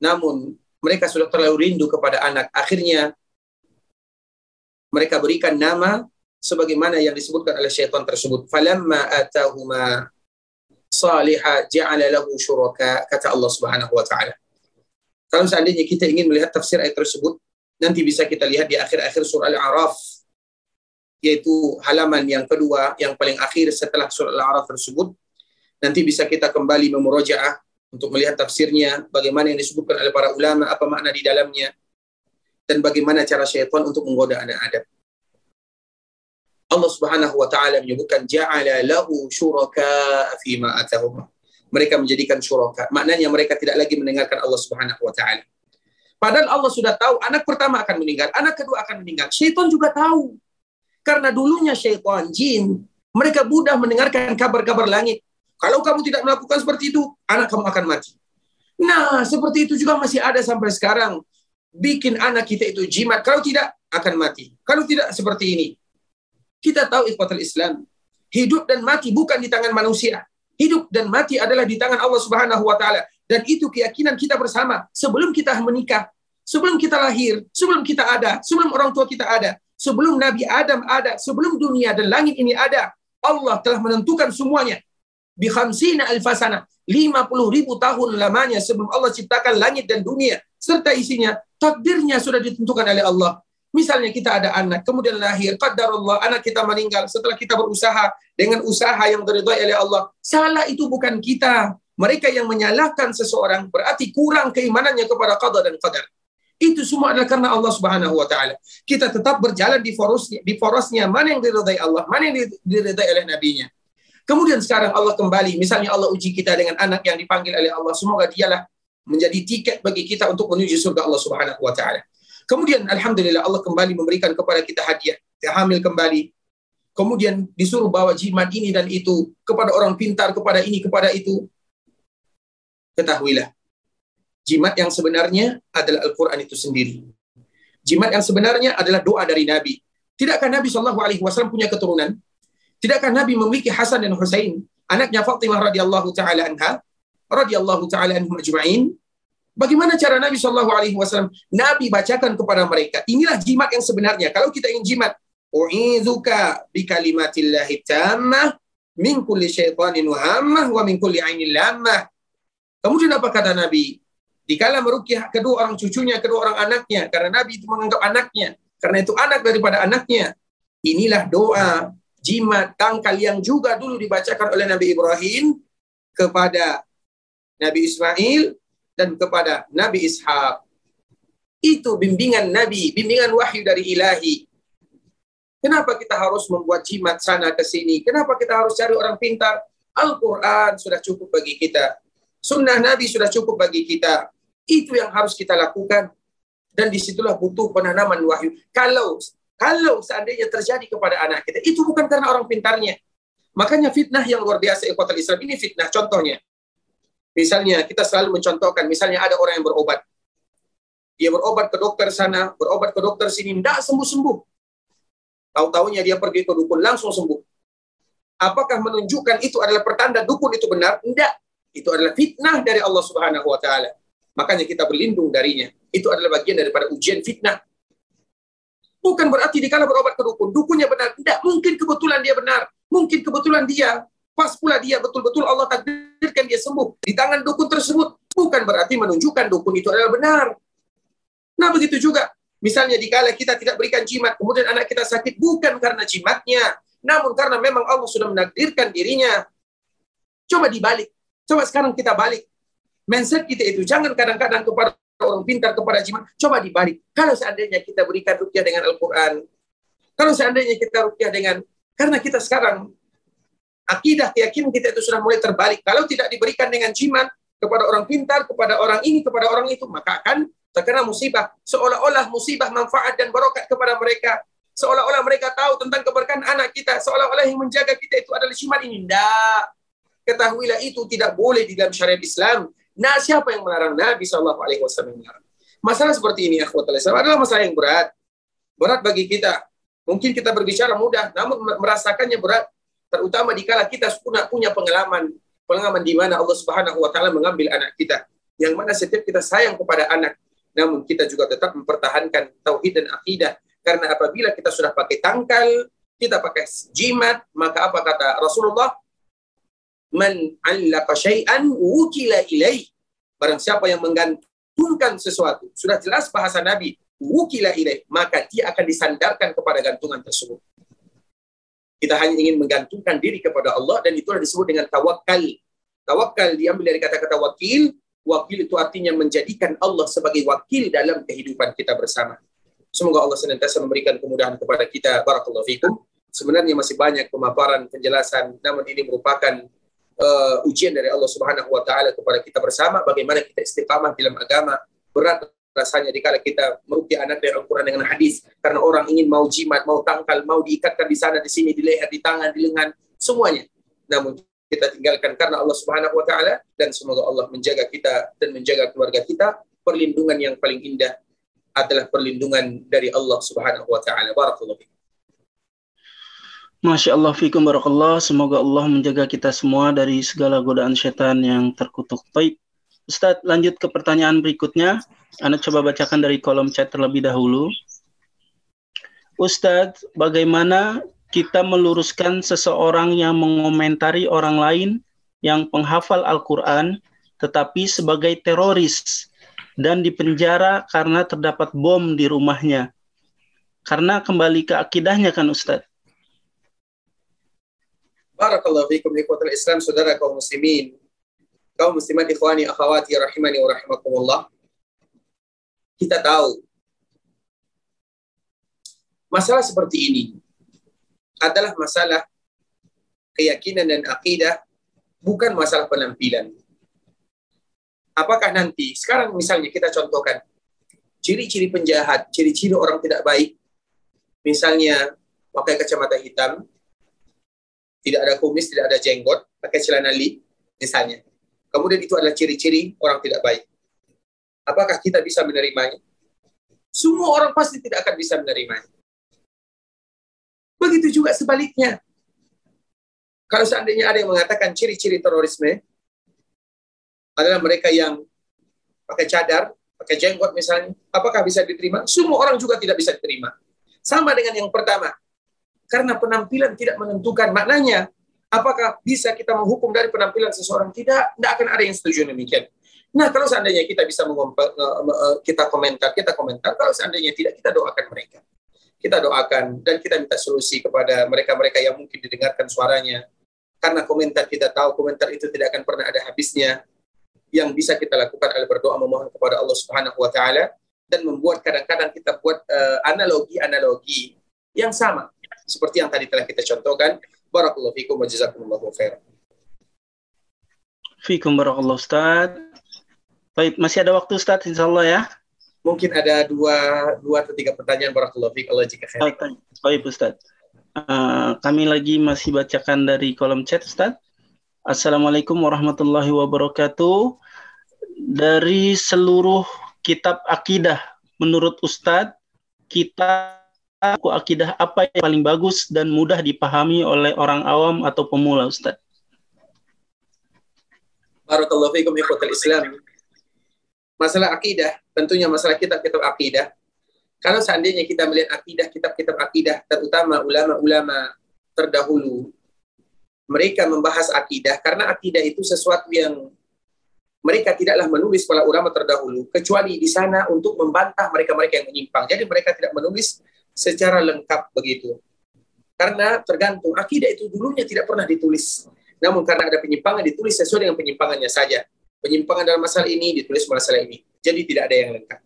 Namun mereka sudah terlalu rindu kepada anak. Akhirnya mereka berikan nama sebagaimana yang disebutkan oleh syaitan tersebut. Falamma atahuma saliha ja'ala lahu syuraka kata Allah Subhanahu wa taala. Kalau seandainya kita ingin melihat tafsir ayat tersebut, nanti bisa kita lihat di akhir-akhir surah Al-A'raf yaitu halaman yang kedua yang paling akhir setelah surah Al-A'raf tersebut. Nanti bisa kita kembali memurojaah untuk melihat tafsirnya, bagaimana yang disebutkan oleh para ulama, apa makna di dalamnya, dan bagaimana cara syaitan untuk menggoda anak Adam. Allah Subhanahu wa taala menyebutkan ja'ala lahu syuraka fi ma. Mereka menjadikan syuraka. Maknanya mereka tidak lagi mendengarkan Allah Subhanahu wa taala. Padahal Allah sudah tahu anak pertama akan meninggal, anak kedua akan meninggal. Syaitan juga tahu. Karena dulunya syaitan, jin, mereka mudah mendengarkan kabar-kabar langit. Kalau kamu tidak melakukan seperti itu, anak kamu akan mati. Nah, seperti itu juga masih ada sampai sekarang. Bikin anak kita itu jimat. Kalau tidak, akan mati. Kalau tidak, seperti ini. Kita tahu ikhwatul Islam. Hidup dan mati bukan di tangan manusia. Hidup dan mati adalah di tangan Allah Subhanahu wa taala. Dan itu keyakinan kita bersama sebelum kita menikah, sebelum kita lahir, sebelum kita ada, sebelum orang tua kita ada, sebelum Nabi Adam ada, sebelum dunia dan langit ini ada. Allah telah menentukan semuanya bi khamsina alfasana 50 ribu tahun lamanya sebelum Allah ciptakan langit dan dunia serta isinya takdirnya sudah ditentukan oleh Allah misalnya kita ada anak kemudian lahir qadarullah anak kita meninggal setelah kita berusaha dengan usaha yang diridhai oleh Allah salah itu bukan kita mereka yang menyalahkan seseorang berarti kurang keimanannya kepada qada dan qadar itu semua adalah karena Allah Subhanahu wa taala. Kita tetap berjalan di forosnya, di forosnya mana yang diridhai Allah, mana yang diridhai oleh nabinya. Kemudian sekarang Allah kembali, misalnya Allah uji kita dengan anak yang dipanggil oleh Allah, semoga dialah menjadi tiket bagi kita untuk menuju surga Allah Subhanahu wa taala. Kemudian alhamdulillah Allah kembali memberikan kepada kita hadiah, hamil kembali. Kemudian disuruh bawa jimat ini dan itu kepada orang pintar, kepada ini, kepada itu. Ketahuilah, jimat yang sebenarnya adalah Al-Quran itu sendiri. Jimat yang sebenarnya adalah doa dari Nabi. Tidakkah Nabi Shallallahu Alaihi Wasallam punya keturunan? Tidakkah Nabi memiliki Hasan dan Husain, anaknya Fatimah radhiyallahu taala anha? radhiyallahu taala anhum ajma'in Bagaimana cara Nabi Shallallahu Alaihi Wasallam? Nabi bacakan kepada mereka. Inilah jimat yang sebenarnya. Kalau kita ingin jimat, U'izuka bi kalimatillahi tammah min kulli syaitanin wahammah wa min kulli ainin lamah. Kemudian apa kata Nabi? Dikala merukyah kedua orang cucunya, kedua orang anaknya. Karena Nabi itu menganggap anaknya. Karena itu anak daripada anaknya. Inilah doa jimat tangkal yang juga dulu dibacakan oleh Nabi Ibrahim kepada Nabi Ismail dan kepada Nabi Ishak. Itu bimbingan Nabi, bimbingan wahyu dari ilahi. Kenapa kita harus membuat jimat sana ke sini? Kenapa kita harus cari orang pintar? Al-Quran sudah cukup bagi kita. Sunnah Nabi sudah cukup bagi kita. Itu yang harus kita lakukan. Dan di situlah butuh penanaman wahyu. Kalau kalau seandainya terjadi kepada anak kita, itu bukan karena orang pintarnya. Makanya fitnah yang luar biasa ikhwatal Islam ini fitnah. Contohnya, Misalnya kita selalu mencontohkan, misalnya ada orang yang berobat. Dia berobat ke dokter sana, berobat ke dokter sini, tidak sembuh-sembuh. Tahu-tahunya dia pergi ke dukun, langsung sembuh. Apakah menunjukkan itu adalah pertanda dukun itu benar? Tidak. Itu adalah fitnah dari Allah Subhanahu wa taala. Makanya kita berlindung darinya. Itu adalah bagian daripada ujian fitnah. Bukan berarti dikala berobat ke dukun, dukunnya benar. Tidak, mungkin kebetulan dia benar. Mungkin kebetulan dia Pas pula dia betul-betul Allah takdirkan dia sembuh di tangan dukun tersebut. Bukan berarti menunjukkan dukun itu adalah benar. Nah begitu juga. Misalnya dikala kita tidak berikan jimat, kemudian anak kita sakit, bukan karena jimatnya. Namun karena memang Allah sudah menakdirkan dirinya. Coba dibalik. Coba sekarang kita balik. Mindset kita itu jangan kadang-kadang kepada orang pintar kepada jimat. Coba dibalik. Kalau seandainya kita berikan rukyah dengan Al-Quran. Kalau seandainya kita rukyah dengan karena kita sekarang akidah keyakinan kita itu sudah mulai terbalik. Kalau tidak diberikan dengan jimat kepada orang pintar, kepada orang ini, kepada orang itu, maka akan terkena musibah. Seolah-olah musibah manfaat dan barokat kepada mereka. Seolah-olah mereka tahu tentang keberkahan anak kita. Seolah-olah yang menjaga kita itu adalah jimat ini. Tidak. Ketahuilah itu tidak boleh di dalam syariat Islam. Nah, siapa yang melarang Nabi Shallallahu Alaihi Wasallam melarang? Masalah seperti ini, akhwatul Islam adalah masalah yang berat. Berat bagi kita. Mungkin kita berbicara mudah, namun merasakannya berat terutama dikala kita punya punya pengalaman pengalaman di mana Allah Subhanahu wa taala mengambil anak kita yang mana setiap kita sayang kepada anak namun kita juga tetap mempertahankan tauhid dan akidah karena apabila kita sudah pakai tangkal kita pakai jimat maka apa kata Rasulullah man 'allaqa syai'an wukila ilai barang siapa yang menggantungkan sesuatu sudah jelas bahasa Nabi wukila ilai maka dia akan disandarkan kepada gantungan tersebut kita hanya ingin menggantungkan diri kepada Allah dan itulah disebut dengan tawakal. Tawakal diambil dari kata-kata wakil. Wakil itu artinya menjadikan Allah sebagai wakil dalam kehidupan kita bersama. Semoga Allah senantiasa memberikan kemudahan kepada kita. Barakallahu fikum. Sebenarnya masih banyak pemaparan, penjelasan, namun ini merupakan uh, ujian dari Allah Subhanahu wa taala kepada kita bersama bagaimana kita istiqamah dalam agama. Berat rasanya dikala kita merukyah anak dari Al-Quran dengan hadis karena orang ingin mau jimat, mau tangkal, mau diikatkan di sana, di sini, di leher, di tangan, di lengan, semuanya. Namun kita tinggalkan karena Allah Subhanahu wa taala dan semoga Allah menjaga kita dan menjaga keluarga kita. Perlindungan yang paling indah adalah perlindungan dari Allah Subhanahu wa taala. Barakallahu. Masya Allah fikum barakallah. Semoga Allah menjaga kita semua dari segala godaan setan yang terkutuk. Baik, Ustadz lanjut ke pertanyaan berikutnya. Anda coba bacakan dari kolom chat terlebih dahulu. Ustadz, bagaimana kita meluruskan seseorang yang mengomentari orang lain yang penghafal Al-Quran tetapi sebagai teroris dan dipenjara karena terdapat bom di rumahnya. Karena kembali ke akidahnya kan Ustadz. Barakallahu fiikum ikhwatul Islam saudara kaum muslimin. Kaum muslimat ikhwani akhwati rahimani wa rahimakumullah kita tahu masalah seperti ini adalah masalah keyakinan dan akidah bukan masalah penampilan. Apakah nanti sekarang misalnya kita contohkan ciri-ciri penjahat, ciri-ciri orang tidak baik, misalnya pakai kacamata hitam, tidak ada kumis, tidak ada jenggot, pakai celana li, misalnya. Kemudian itu adalah ciri-ciri orang tidak baik. Apakah kita bisa menerimanya? Semua orang pasti tidak akan bisa menerimanya. Begitu juga sebaliknya. Kalau seandainya ada yang mengatakan ciri-ciri terorisme, adalah mereka yang pakai cadar, pakai jenggot misalnya, apakah bisa diterima? Semua orang juga tidak bisa diterima. Sama dengan yang pertama, karena penampilan tidak menentukan maknanya. Apakah bisa kita menghukum dari penampilan seseorang? Tidak, tidak akan ada yang setuju demikian. Nah, kalau seandainya kita bisa kita komentar, kita komentar. Kalau seandainya tidak, kita doakan mereka. Kita doakan dan kita minta solusi kepada mereka-mereka yang mungkin didengarkan suaranya. Karena komentar kita tahu komentar itu tidak akan pernah ada habisnya. Yang bisa kita lakukan adalah berdoa memohon kepada Allah Subhanahu wa taala dan membuat kadang-kadang kita buat eh, analogi-analogi uh, yang sama seperti yang tadi telah kita contohkan. Barakallahu fikum wa jazakumullahu khairan. Fikum barakallahu Ustaz. Baik, masih ada waktu Ustaz insyaallah ya. Mungkin ada dua dua atau tiga pertanyaan barakallahu fik Allah jika khair. Baik, baik Ustaz. Uh, kami lagi masih bacakan dari kolom chat Ustaz. Assalamualaikum warahmatullahi wabarakatuh. Dari seluruh kitab akidah, menurut Ustadz, kita aku akidah apa yang paling bagus dan mudah dipahami oleh orang awam atau pemula, Ustadz? Barakallahu fiikum ikhwatul Islam. Masalah akidah, tentunya masalah kitab-kitab akidah. Kalau seandainya kita melihat akidah, kitab-kitab akidah, terutama ulama-ulama terdahulu, mereka membahas akidah karena akidah itu sesuatu yang mereka tidaklah menulis para ulama terdahulu kecuali di sana untuk membantah mereka-mereka yang menyimpang. Jadi mereka tidak menulis secara lengkap begitu. Karena tergantung akidah itu dulunya tidak pernah ditulis. Namun karena ada penyimpangan ditulis sesuai dengan penyimpangannya saja. Penyimpangan dalam masalah ini ditulis masalah ini. Jadi tidak ada yang lengkap.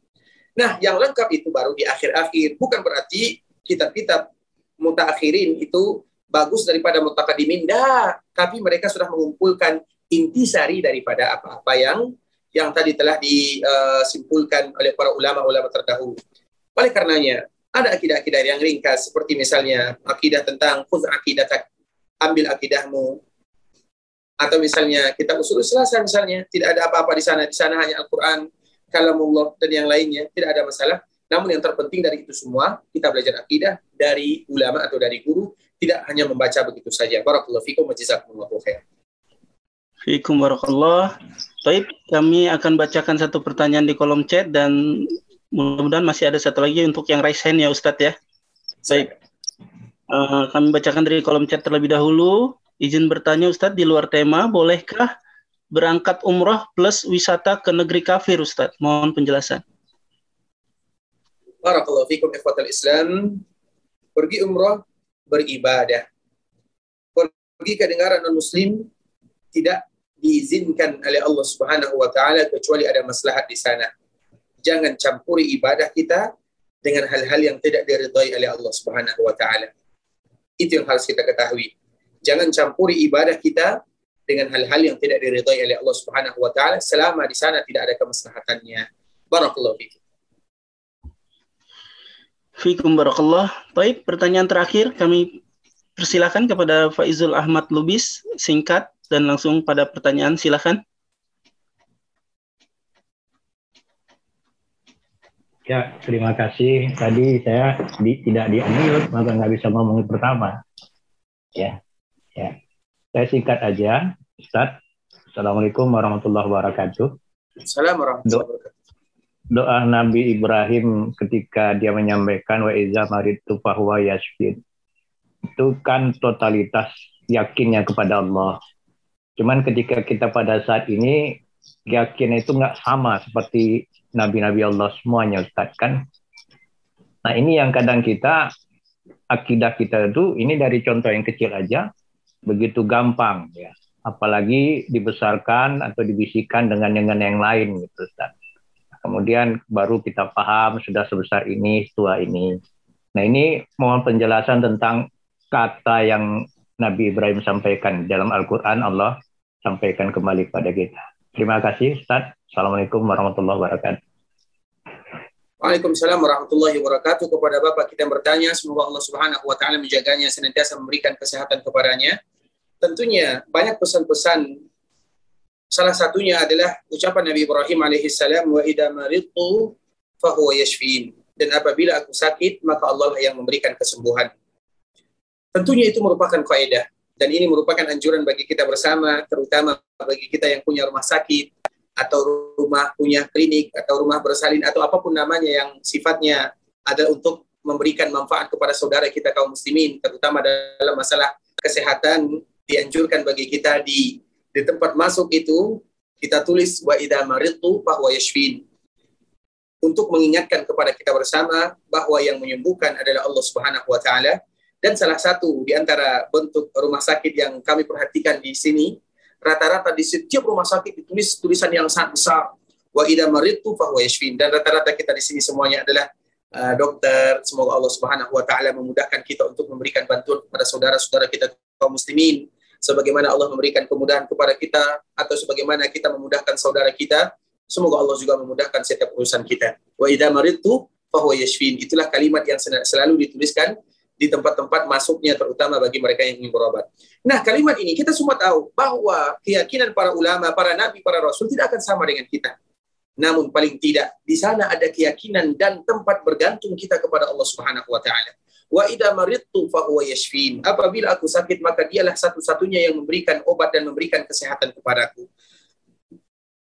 Nah, yang lengkap itu baru di akhir-akhir. Bukan berarti kitab-kitab mutakhirin itu bagus daripada mutakadimin. Tidak. Tapi mereka sudah mengumpulkan intisari daripada apa-apa yang yang tadi telah disimpulkan oleh para ulama-ulama terdahulu. Oleh karenanya, ada akidah-akidah yang ringkas seperti misalnya akidah tentang khudz akidah ambil akidahmu. Atau misalnya kita usul selasa misalnya tidak ada apa-apa di sana. Di sana hanya Al-Qur'an kalamullah dan yang lainnya. Tidak ada masalah. Namun yang terpenting dari itu semua kita belajar akidah dari ulama atau dari guru. Tidak hanya membaca begitu saja. Barakallahu fikum wa jazakumullahu khair Fikum barakallah. Baik, kami akan bacakan satu pertanyaan di kolom chat dan Mudah-mudahan masih ada satu lagi untuk yang raise hand ya Ustadz ya. Baik. Uh, kami bacakan dari kolom chat terlebih dahulu. Izin bertanya Ustadz di luar tema, bolehkah berangkat umroh plus wisata ke negeri kafir Ustadz? Mohon penjelasan. Barakallahu fikum ikhwatal Islam. Pergi umroh beribadah. Pergi ke negara non muslim tidak diizinkan oleh Allah Subhanahu wa taala kecuali ada maslahat di sana jangan campuri ibadah kita dengan hal-hal yang tidak diridhai oleh Allah Subhanahu wa taala. Itu yang harus kita ketahui. Jangan campuri ibadah kita dengan hal-hal yang tidak diridhai oleh Allah Subhanahu wa taala selama di sana tidak ada kemaslahatannya. Barakallahu fikum. Fikum barakallah. Baik, pertanyaan terakhir kami persilakan kepada Faizul Ahmad Lubis singkat dan langsung pada pertanyaan silakan. Ya, terima kasih. Tadi saya di, tidak di unmute, maka nggak bisa ngomong pertama. Ya, ya. Saya singkat aja, Ustaz. Assalamualaikum warahmatullahi wabarakatuh. Assalamualaikum warahmatullahi wabarakatuh. Doa Nabi Ibrahim ketika dia menyampaikan wa iza maritu fahuwa yashfin. Itu kan totalitas yakinnya kepada Allah. Cuman ketika kita pada saat ini yakin itu nggak sama seperti nabi-nabi Allah semuanya Ustaz kan. Nah ini yang kadang kita akidah kita itu ini dari contoh yang kecil aja begitu gampang ya. Apalagi dibesarkan atau dibisikkan dengan dengan yang lain gitu Ustaz. Kemudian baru kita paham sudah sebesar ini, tua ini. Nah ini mohon penjelasan tentang kata yang Nabi Ibrahim sampaikan dalam Al-Quran Allah sampaikan kembali pada kita. Terima kasih Ustaz. Assalamualaikum warahmatullahi wabarakatuh. Waalaikumsalam warahmatullahi wabarakatuh kepada Bapak kita yang bertanya semoga Allah Subhanahu wa taala menjaganya senantiasa memberikan kesehatan kepadanya. Tentunya banyak pesan-pesan salah satunya adalah ucapan Nabi Ibrahim alaihi salam wa idza maridtu fahuwa yashfin dan apabila aku sakit maka Allah yang memberikan kesembuhan. Tentunya itu merupakan kaidah dan ini merupakan anjuran bagi kita bersama terutama bagi kita yang punya rumah sakit atau rumah punya klinik atau rumah bersalin atau apa pun namanya yang sifatnya adalah untuk memberikan manfaat kepada saudara kita kaum muslimin terutama dalam masalah kesehatan dianjurkan bagi kita di di tempat masuk itu kita tulis wa idza maridtu bahwa yashfin. Untuk mengingatkan kepada kita bersama bahwa yang menyembuhkan adalah Allah Subhanahu wa taala. Dan salah satu di antara bentuk rumah sakit yang kami perhatikan di sini rata-rata di setiap rumah sakit ditulis tulisan yang sangat besar. Wa idza maridtu fahuwa yashfin. Dan rata-rata kita di sini semuanya adalah uh, dokter. Semoga Allah Subhanahu wa taala memudahkan kita untuk memberikan bantuan kepada saudara-saudara kita kaum muslimin. Sebagaimana Allah memberikan kemudahan kepada kita atau sebagaimana kita memudahkan saudara kita semoga Allah juga memudahkan setiap urusan kita. Wa idza maridtu fahuwa yashfin. Itulah kalimat yang selalu dituliskan di tempat-tempat masuknya terutama bagi mereka yang ingin berobat. Nah, kalimat ini kita semua tahu bahwa keyakinan para ulama, para nabi, para rasul tidak akan sama dengan kita. Namun paling tidak di sana ada keyakinan dan tempat bergantung kita kepada Allah Subhanahu wa taala. Wa idza maridtu fa. Apabila aku sakit maka dialah satu-satunya yang memberikan obat dan memberikan kesehatan kepadaku.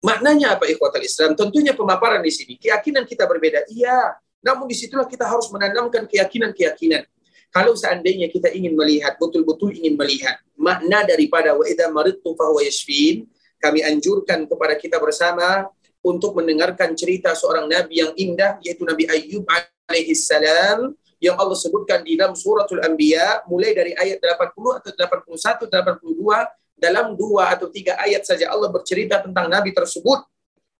Maknanya apa ikhwatal Islam? Tentunya pemaparan di sini. Keyakinan kita berbeda. Iya. Namun di situlah kita harus menanamkan keyakinan-keyakinan kalau seandainya kita ingin melihat, betul-betul ingin melihat makna daripada wa idza maridtu fa yashfin, kami anjurkan kepada kita bersama untuk mendengarkan cerita seorang nabi yang indah yaitu Nabi Ayyub alaihi salam yang Allah sebutkan di dalam suratul Anbiya mulai dari ayat 80 atau 81 82 dalam dua atau tiga ayat saja Allah bercerita tentang nabi tersebut.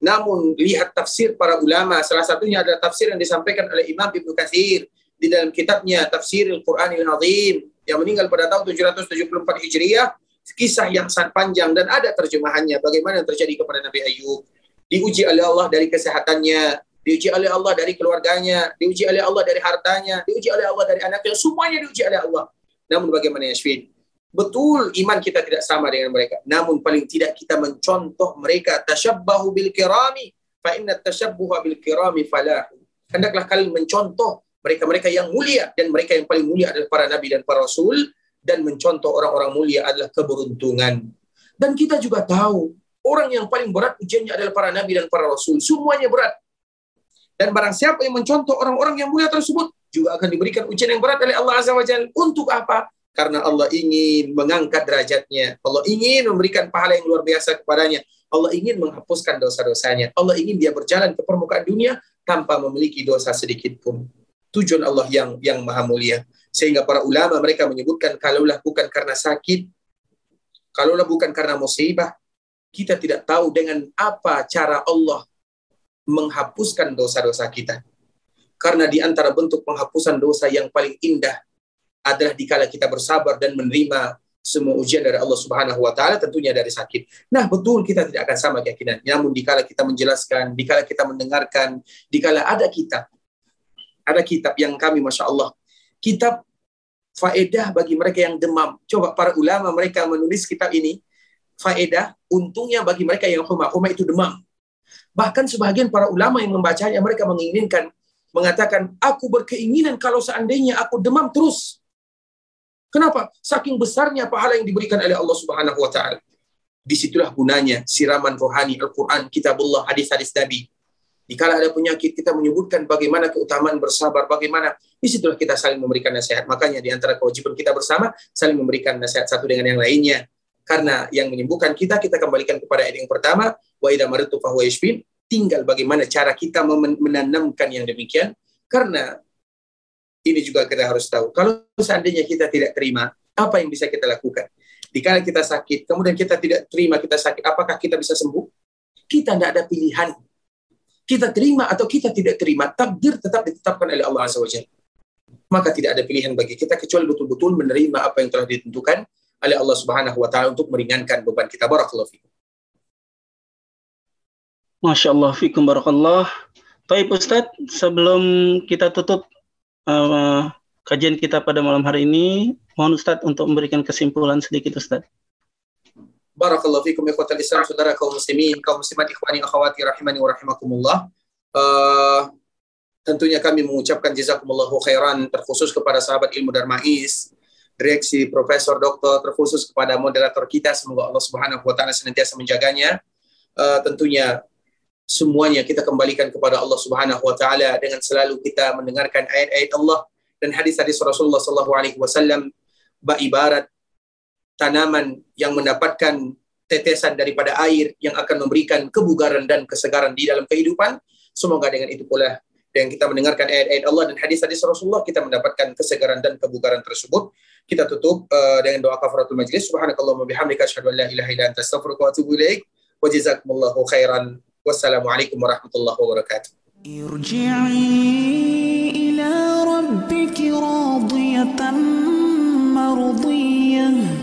Namun lihat tafsir para ulama salah satunya adalah tafsir yang disampaikan oleh Imam Ibnu Katsir di dalam kitabnya Tafsir Al-Quranil Azim yang meninggal pada tahun 774 Hijriah, kisah yang sangat panjang dan ada terjemahannya bagaimana terjadi kepada Nabi Ayub. Diuji oleh Allah dari kesehatannya, diuji oleh Allah dari keluarganya, diuji oleh Allah dari hartanya, diuji oleh Allah dari anaknya, semuanya diuji oleh Allah. Namun bagaimana Yasmin? Betul iman kita tidak sama dengan mereka. Namun paling tidak kita mencontoh mereka tasyabbahu bil kirami fa inna tasyabbuha bil kirami falahu. Hendaklah kalian mencontoh mereka-mereka yang mulia dan mereka yang paling mulia adalah para nabi dan para rasul dan mencontoh orang-orang mulia adalah keberuntungan. Dan kita juga tahu orang yang paling berat ujiannya adalah para nabi dan para rasul. Semuanya berat. Dan barang siapa yang mencontoh orang-orang yang mulia tersebut juga akan diberikan ujian yang berat oleh Allah Azza wa Jalla. Untuk apa? Karena Allah ingin mengangkat derajatnya. Allah ingin memberikan pahala yang luar biasa kepadanya. Allah ingin menghapuskan dosa-dosanya. Allah ingin dia berjalan ke permukaan dunia tanpa memiliki dosa sedikit pun tujuan Allah yang yang maha mulia. Sehingga para ulama mereka menyebutkan kalaulah bukan karena sakit, kalaulah bukan karena musibah, kita tidak tahu dengan apa cara Allah menghapuskan dosa-dosa kita. Karena di antara bentuk penghapusan dosa yang paling indah adalah dikala kita bersabar dan menerima semua ujian dari Allah Subhanahu wa taala tentunya dari sakit. Nah, betul kita tidak akan sama keyakinan. Namun dikala kita menjelaskan, dikala kita mendengarkan, dikala ada kita ada kitab yang kami Masya Allah. Kitab faedah bagi mereka yang demam. Coba para ulama mereka menulis kitab ini. Faedah untungnya bagi mereka yang huma. Huma itu demam. Bahkan sebagian para ulama yang membacanya mereka menginginkan mengatakan aku berkeinginan kalau seandainya aku demam terus. Kenapa? Saking besarnya pahala yang diberikan oleh Allah Subhanahu wa taala. Di situlah gunanya siraman rohani Al-Quran, kitabullah, hadis-hadis Nabi. Dikala ada penyakit, kita menyebutkan bagaimana keutamaan bersabar, bagaimana di situlah kita saling memberikan nasihat. Makanya di antara kewajiban kita bersama, saling memberikan nasihat satu dengan yang lainnya. Karena yang menyembuhkan kita, kita kembalikan kepada ayat yang pertama, wa idha maritu fahuwa. Tinggal bagaimana cara kita menanamkan yang demikian. Karena ini juga kita harus tahu. Kalau seandainya kita tidak terima, apa yang bisa kita lakukan? Dikala kita sakit, kemudian kita tidak terima kita sakit, apakah kita bisa sembuh? Kita tidak ada pilihan kita terima atau kita tidak terima, takdir tetap ditetapkan oleh Allah Azza Maka tidak ada pilihan bagi kita kecuali betul-betul menerima apa yang telah ditentukan oleh Allah Subhanahu wa taala untuk meringankan beban kita. Barakallahu fikum. Masya Allah, fikum barakallah. Ustaz, sebelum kita tutup uh, kajian kita pada malam hari ini, mohon Ustaz untuk memberikan kesimpulan sedikit Ustaz. Barakallahu fikum ikhwatal Islam, saudara kaum muslimin, kaum muslimat ikhwani akhwati rahimani wa rahimakumullah. Uh, tentunya kami mengucapkan jazakumullahu khairan terkhusus kepada sahabat ilmu Darmais, direksi profesor doktor terkhusus kepada moderator kita semoga Allah Subhanahu wa taala senantiasa menjaganya. Uh, tentunya semuanya kita kembalikan kepada Allah Subhanahu wa taala dengan selalu kita mendengarkan ayat-ayat Allah dan hadis-hadis Rasulullah sallallahu alaihi wasallam ibarat tanaman yang mendapatkan tetesan daripada air yang akan memberikan kebugaran dan kesegaran di dalam kehidupan. Semoga dengan itu pula dan kita mendengarkan ayat-ayat Allah dan hadis-hadis Rasulullah kita mendapatkan kesegaran dan kebugaran tersebut. Kita tutup uh, dengan doa kafaratul majlis. Subhanakallahumma bihamdika asyhadu an la ilaha illa anta astaghfiruka wa atubu ilaik. Wa jazakumullahu khairan. Wassalamualaikum warahmatullahi wabarakatuh. Irji'i ila rabbiki radiyatan mardiyah.